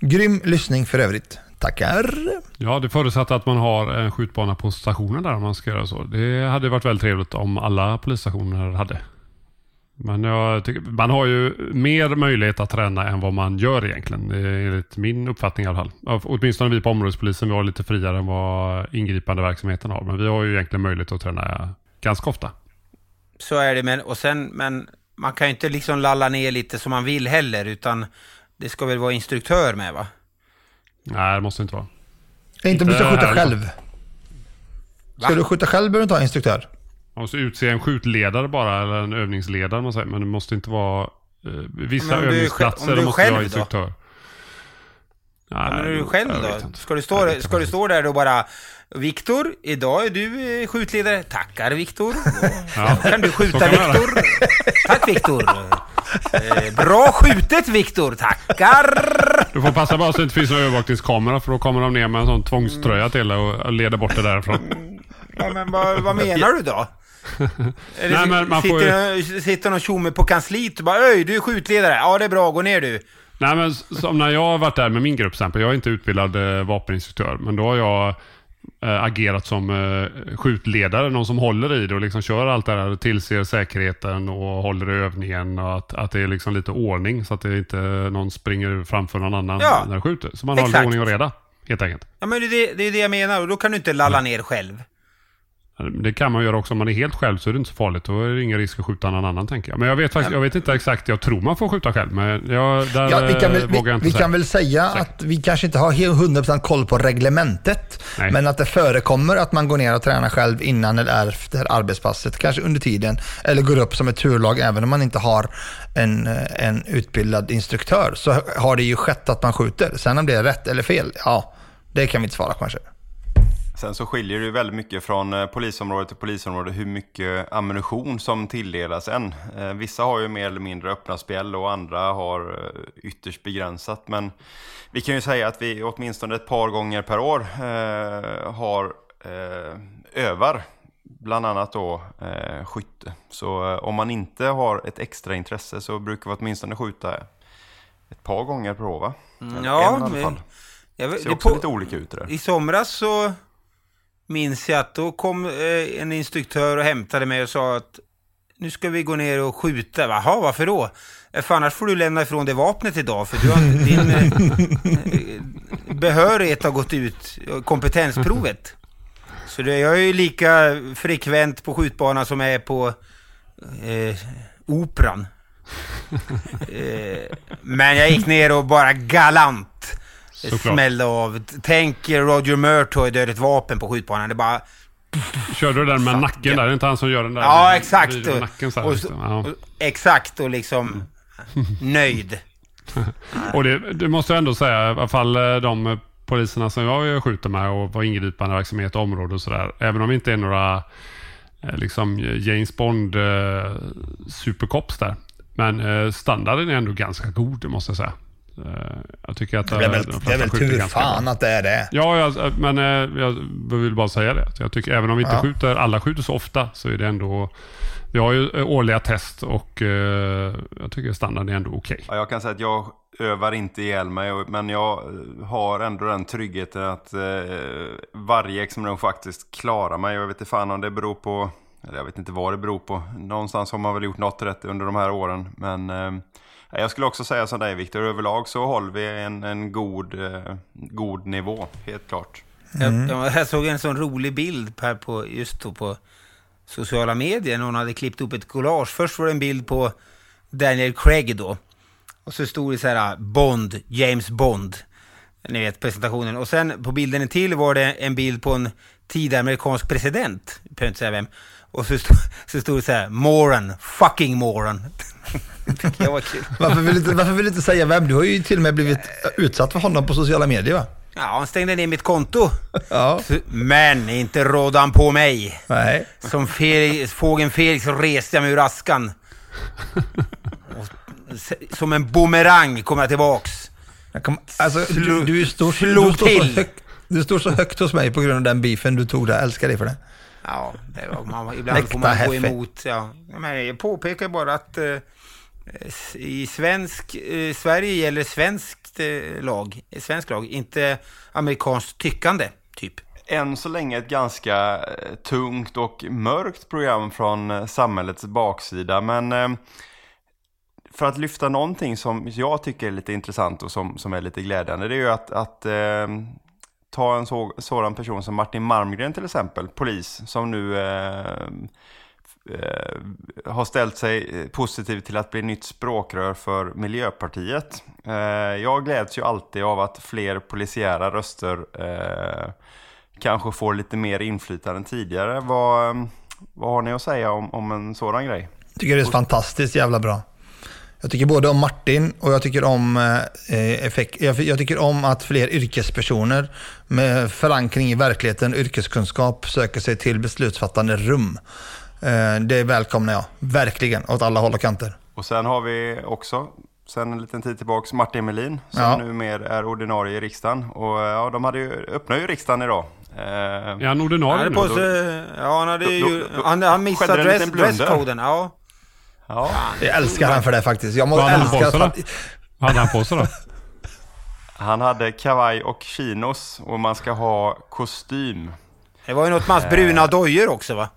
Grym lyssning för övrigt. Tackar! Ja, det förutsätter att man har en skjutbana på stationen där om man ska göra så. Det hade varit väldigt trevligt om alla polisstationer hade. Men jag tycker, man har ju mer möjlighet att träna än vad man gör egentligen. Det är enligt min uppfattning i alla fall. Åtminstone vi på områdespolisen, vi har lite friare än vad ingripande verksamheten har. Men vi har ju egentligen möjlighet att träna ganska ofta. Så är det, men, och sen, men man kan ju inte liksom lalla ner lite som man vill heller, utan det ska väl vara instruktör med va? Nej, det måste inte vara. Inte om du ska skjuta själv. Ska Va? du skjuta själv behöver du inte ha instruktör. Man måste utse en skjutledare bara, eller en övningsledare. Man säger. Men det måste inte vara... Eh, vissa Men om du övningsplatser om du måste själv då? Nej, Men är du själv då? Ska du, stå, ska du stå där och bara Viktor, idag är du eh, skjutledare. Tackar Viktor. Ja. Kan du skjuta. Viktor? Tack Viktor. Eh, bra skjutet Viktor, tackar. Du får passa bara så det inte finns någon övervakningskamera för då kommer de ner med en sån tvångströja till och leder bort det därifrån. Ja, men vad, vad menar du då? Nej, men man får sitter, sitter någon tjomme på kansliet och bara Öj, du är skjutledare. Ja, det är bra. Gå ner du. Nej men som när jag har varit där med min grupp exempel. Jag är inte utbildad eh, vapeninstruktör. Men då har jag eh, agerat som eh, skjutledare. Någon som håller i det och liksom kör allt det där. och Tillser säkerheten och håller i övningen. Och att, att det är liksom lite ordning. Så att det inte någon springer framför någon annan Ja, när de skjuter. Så man har lite exakt. ordning och reda. helt enkelt. Ja, men det är det, är det jag menar och då kan du inte lalla ner själv. Det kan man göra också om man är helt själv så är det inte så farligt. Då är det ingen risk att skjuta någon annan tänker jag. Men jag vet, faktiskt, jag vet inte exakt. Jag tror man får skjuta själv. Men jag, där Ja, vi kan väl, eh, vågar jag inte vi säga. kan väl säga att vi kanske inte har he- 100% koll på reglementet, Nej. men att det förekommer att man går ner och tränar själv innan eller efter arbetspasset, kanske under tiden, eller går upp som ett turlag även om man inte har en, eh, en utbildad instruktör, så har det ju skett att man skjuter. Sen om det är rätt eller fel, ja, det kan vi inte svara på kanske. Sen så skiljer det ju väldigt mycket från eh, polisområde till polisområde hur mycket ammunition som tilldelas en. Eh, Vissa har ju mer eller mindre öppna spjäll och andra har eh, ytterst begränsat. Men vi kan ju säga att vi åtminstone ett par gånger per år har övar bland annat då eh, skytte. Så eh, om man inte har ett extra intresse så brukar vi åtminstone skjuta ett par gånger per år va? Mm, ja, en i alla fall. Jag, ser det också på- lite olika ut det där. I somras så minns jag att då kom eh, en instruktör och hämtade mig och sa att nu ska vi gå ner och skjuta. Jaha, varför då? "Eh, För annars får du lämna ifrån dig vapnet idag för du har, din eh, eh, behörighet har gått ut, kompetensprovet. Så det, jag är ju lika frekvent på skjutbanan som jag är på eh, operan. Eh, men jag gick ner och bara galant Såklart. smällde av. Tänk er Roger Murtaugh dödade ett vapen på skjutbanan. Det bara... Körde du den med nacken där? Det är inte han som gör den där? Ja, exakt. nacken så här, Och, liksom. så, ja. och, exakt och liksom nöjd. Och det, det måste jag ändå säga, i alla fall eh, de poliserna som jag skjuter med och var ingripande verksamhet i området och sådär. Även om vi inte är några eh, liksom James Bond eh, supercops där. Men eh, standarden är ändå ganska god, måste jag säga. Eh, jag tycker att Det är eh, väl, de det är väl tur fan bra. att det är det. Ja, jag, men eh, jag vill bara säga det. Jag tycker även om vi inte Ja. skjuter, alla skjuter så ofta, så är det ändå... Vi har ju eh, årliga test och eh, jag tycker standarden är ändå okej. Ja, jag kan säga att jag övar inte ihjäl mig, men jag eh, har ändå den tryggheten att eh, varje examination faktiskt klarar mig. Jag vet inte fan om det beror på, eller jag vet inte vad det beror på. Någonstans har man väl gjort något rätt under de här åren. Men eh, jag skulle också säga som dig Viktor, överlag så håller vi en, en god, eh, god nivå, helt klart. Jag, jag, jag såg en sån rolig bild här på, just då på sociala medier. Någon hade klippt upp ett collage. Först var det en bild på Daniel Craig då. Och så stod det så här Bond, James Bond. Ni vet presentationen. Och sen på bilden till var det en bild på en tidigare amerikansk president. Jag behöver inte säga vem. Och så stod, så stod det så här Moran, fucking Moran. det var kul. Varför vill, du inte, varför vill du inte säga vem? Du har ju till och med blivit utsatt för honom på sociala medier va? Ja, han stängde ner mitt konto. Ja. Men inte rådde han på mig. Nej. Som Felix, fågeln Felix så reste jag mig ur askan. Och, som en bumerang kom jag tillbaks. Jag kom, alltså, du, Slog- du, står, slog du, står så till. högt, du står så högt hos mig på grund av den beefen du tog där. Jag älskar dig för det. Ja, det var, man, ibland får man gå emot. Ja. Men jag påpekar bara att eh, i svensk, eh, Sverige gäller svenskt eh, lag, svensk lag, inte amerikanskt tyckande, typ. än så länge ett ganska eh, tungt och mörkt program från eh, samhällets baksida. Men eh, för att lyfta någonting som jag tycker är lite intressant och som, som är lite glädjande, det är ju att, att eh, ta en så, sådan person som Martin Malmgren till exempel, polis, som nu eh, eh, har ställt sig positiv till att bli nytt språkrör för Miljöpartiet. Eh, jag gläds ju alltid av att fler polisiära röster eh, kanske får lite mer inflytande än tidigare. Vad, vad har ni att säga om, om en sådan grej? Jag tycker det är fantastiskt jävla bra. Jag tycker både om Martin och jag tycker om, eh, effekt, jag, jag tycker om att fler yrkespersoner med förankring i verkligheten, yrkeskunskap, söker sig till beslutsfattande rum. Eh, det välkomnar jag, verkligen, åt alla håll och kanter. Och sen har vi också, sen en liten tid tillbaks, Martin Melin som Ja. numera är ordinarie i riksdagen. Och ja, de hade ju, öppnade ju riksdagen idag. Eh, Är han ordinarie nu? på sig, ja han hade ju, då- då- han, han missade dress, dresskoden, ja. Ja. Jag älskar han för det faktiskt. Jag må Vad hade han på älska Vad hade han på sig då? Han hade kavaj och chinos och man ska ha kostym. Det var ju något med hans bruna dojor också va?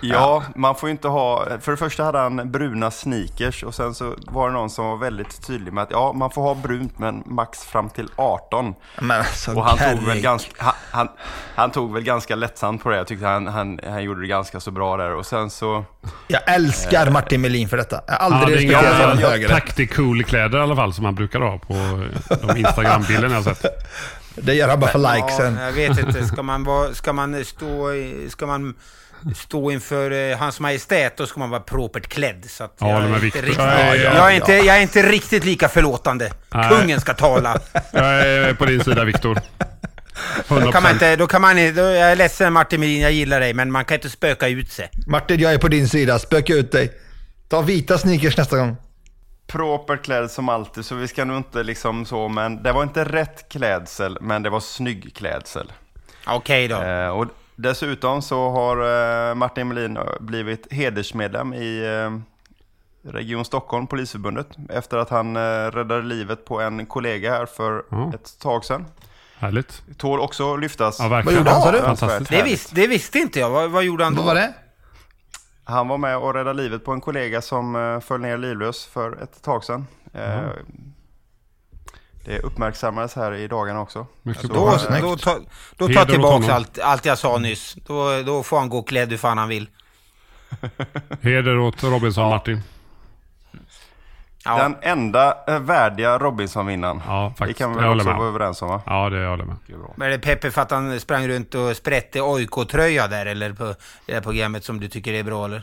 Ja, man får ju inte ha... För det första hade han bruna sneakers och sen så var det någon som var väldigt tydlig med att ja, man får ha brunt men max fram till 18. Men alltså, Och han tog, väl ganska, han, han, han tog väl ganska lättsamt på det. Jag tyckte han, han, han gjorde det ganska så bra där. Och sen så... Jag älskar Martin Melin för detta. Jag har aldrig inga respekterat honom ja, högre. tactical-kläder i alla fall som han brukar ha på de Instagram-bilderna jag har sett. Det gör han bara för likesen. Ja, jag vet inte. Ska man, vara, ska man, stå, i- ska man stå inför eh, hans majestät, då ska man vara propert klädd. Så att Ja, jag, är inte riktigt, Ja, ja, ja. jag, är inte, jag är inte riktigt lika förlåtande. Nej. Kungen ska tala. Jag är på din sida Viktor. Då kan man 100%. inte, då kan man inte, då, jag är ledsen Martin Melin, jag gillar dig, men man kan inte spöka ut sig. Martin, jag är på din sida. Spöka ut dig. Ta vita sneakers nästa gång. Proper klädd som alltid, så vi ska nog inte liksom så, men det var inte rätt klädsel, men det var snygg klädsel. Okej då. Eh, och dessutom så har eh, Martin Melin blivit hedersmedlem i eh, Region Stockholm, Polisförbundet, efter att han eh, räddade livet på en kollega här för Ja. ett tag sedan. Härligt. Tål också att lyftas. Ja, verkligen. Vad gjorde han, sa du? Fantastiskt. Det, visst, det visste inte jag. Vad, vad gjorde han då? Vad var det? Han var med och räddade livet på en kollega som eh, föll ner livlös för ett tag sedan. Eh, Det uppmärksammades här i dagarna också. Mycket Så, bra. Då, snyggt. då, ta, då tar tillbaka allt, allt jag sa nyss. Då, då får han gå klädd hur fan han vill. Heder åt Robinson Martin. Ja. Den enda eh, värdiga Robinson-vinnaren. Ja, Det faktiskt. kan vi väl också med. vara överens om va? Ja, det jag håller med. Det. Men är det Peppe för att han sprang runt och sprätte OIK-tröja där eller på det här programmet som du tycker är bra eller?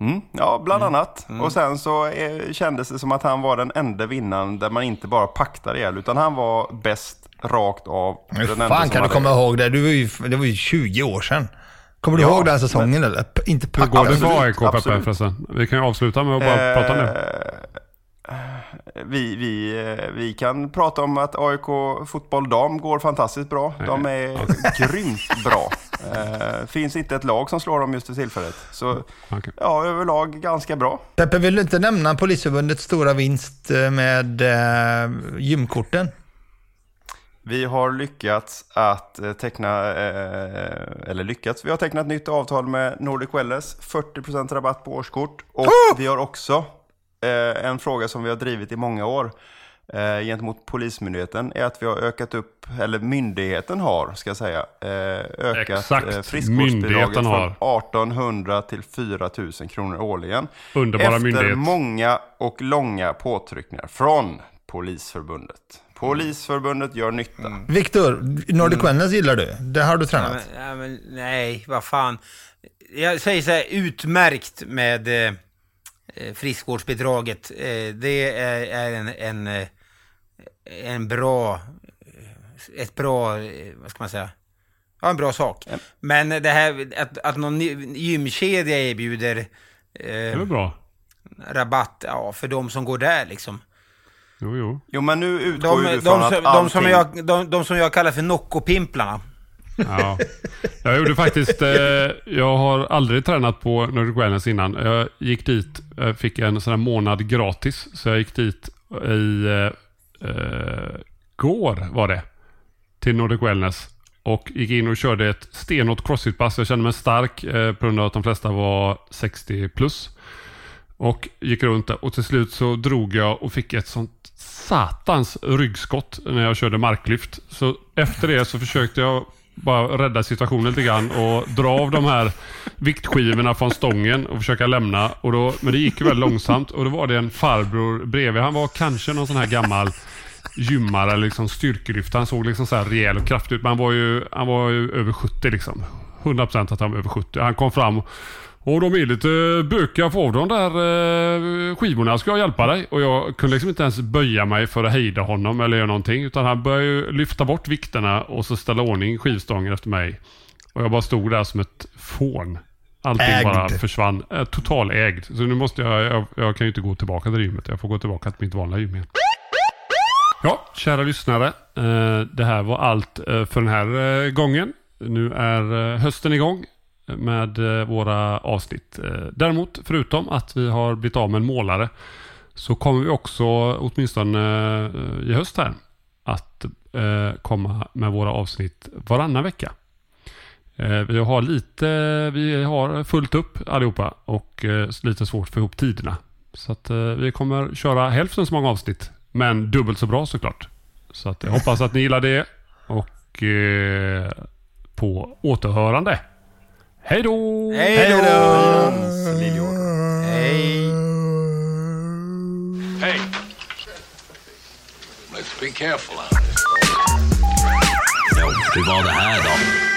Mm, ja, bland annat. Och sen så eh, kändes det som att han var den enda vinnaren där man inte bara paktade ihjäl, utan han var bäst rakt av. Hur fan kan du komma ihåg det? Du var ju, det var ju 20 år sedan. Kommer du Ja, ihåg den säsongen eller? P- Inte Hur går det för AIK Peppe förresten? Vi kan ju avsluta med att bara Eh, prata det. Vi, vi, eh, vi kan prata om att AIK fotboll dam går fantastiskt bra. De är grymt bra. Eh, finns inte ett lag som slår dem just för tillfället. Så Okej. ja, överlag ganska bra. Peppe, vill du inte nämna Polisförbundets stora vinst eh, med eh, gymkorten? Vi har lyckats att eh, teckna, eh, eller lyckats, vi har tecknat nytt avtal med Nordic Wellness, 40% rabatt på årskort. Och vi har också eh, en fråga som vi har drivit i många år eh, gentemot Polismyndigheten, är att vi har ökat upp, eller myndigheten har, ska jag säga, eh, ökat Exakt. eh, friskvårdsbidraget har. från 1800 till 4000 kronor årligen. Underbara Efter myndighet. många och långa påtryckningar från Polisförbundet. Polisförbundet gör nytta. Viktor, Nordic Wellness gillar du? Det har du Ja, tränat? men, ja, men, nej, vad fan. Jag säger så här, utmärkt med eh, eh, friskvårdsbidraget. Eh, det är, en, en, eh, en bra, eh, ett bra, eh, vad ska man säga? Ja, en bra sak. Men det här att, att någon gymkedja erbjuder Det är väl eh, bra? rabatt ja, för de som går där liksom. Jo, jo. Jo, men nu utgår De, ju de, du från som, att de, som allting... jag, de, de som jag kallar för Nocco-pimplarna. Ja. Jag gjorde faktiskt, eh, jag har aldrig tränat på Nordic Wellness innan. Jag gick dit, jag fick en sån här månad gratis. Så jag gick dit eh, i eh, eh, går var det. Till Nordic Wellness. Och gick in och körde ett stenhårt crossfit-pass. Jag kände mig stark eh, på grund av att de flesta var 60 plus. Och gick runt där och till slut så drog jag och fick ett sånt satans ryggskott när jag körde marklyft. Så efter det så försökte jag bara rädda situationen lite grann och dra av de här viktskivorna från stången och försöka lämna. Och då, men det gick ju väldigt långsamt och då var det en farbror bredvid. Han var kanske någon sån här gammal gymmare eller liksom styrkelyftare. Han såg liksom så här rejäl och kraftig ut. Men han var ju, han var ju över 70 liksom. 100% att han var över 70. Han kom fram och de är lite bökiga på de där eh, skivorna. Ska jag hjälpa dig? Och jag kunde liksom inte ens böja mig för att hejda honom eller göra någonting. Utan han började ju lyfta bort vikterna och så ställa ordning skivstången efter mig. Och jag bara stod där som ett fån. Allting Ägd. bara försvann. Eh, total ägd. Så nu måste jag, jag, jag kan ju inte gå tillbaka till gymmet. Jag får gå tillbaka till mitt vanliga gym igen. Ja, kära lyssnare. Eh, Det här var allt eh, för den här gången. Nu är hösten igång med eh, våra avsnitt. Eh, däremot, förutom att vi har blivit av med en målare, så kommer vi också, åtminstone eh, i höst här, att komma med våra avsnitt varannan vecka. Vi har lite, vi har fullt upp allihopa och lite svårt att få ihop tiderna. Så att vi kommer köra hälften så många avsnitt, men dubbelt så bra såklart. Så att jag hoppas att ni gillar det och på återhörande. Hej då! Hej då! Hej! Hey. Let's be careful out there. Ja, hur var det här då?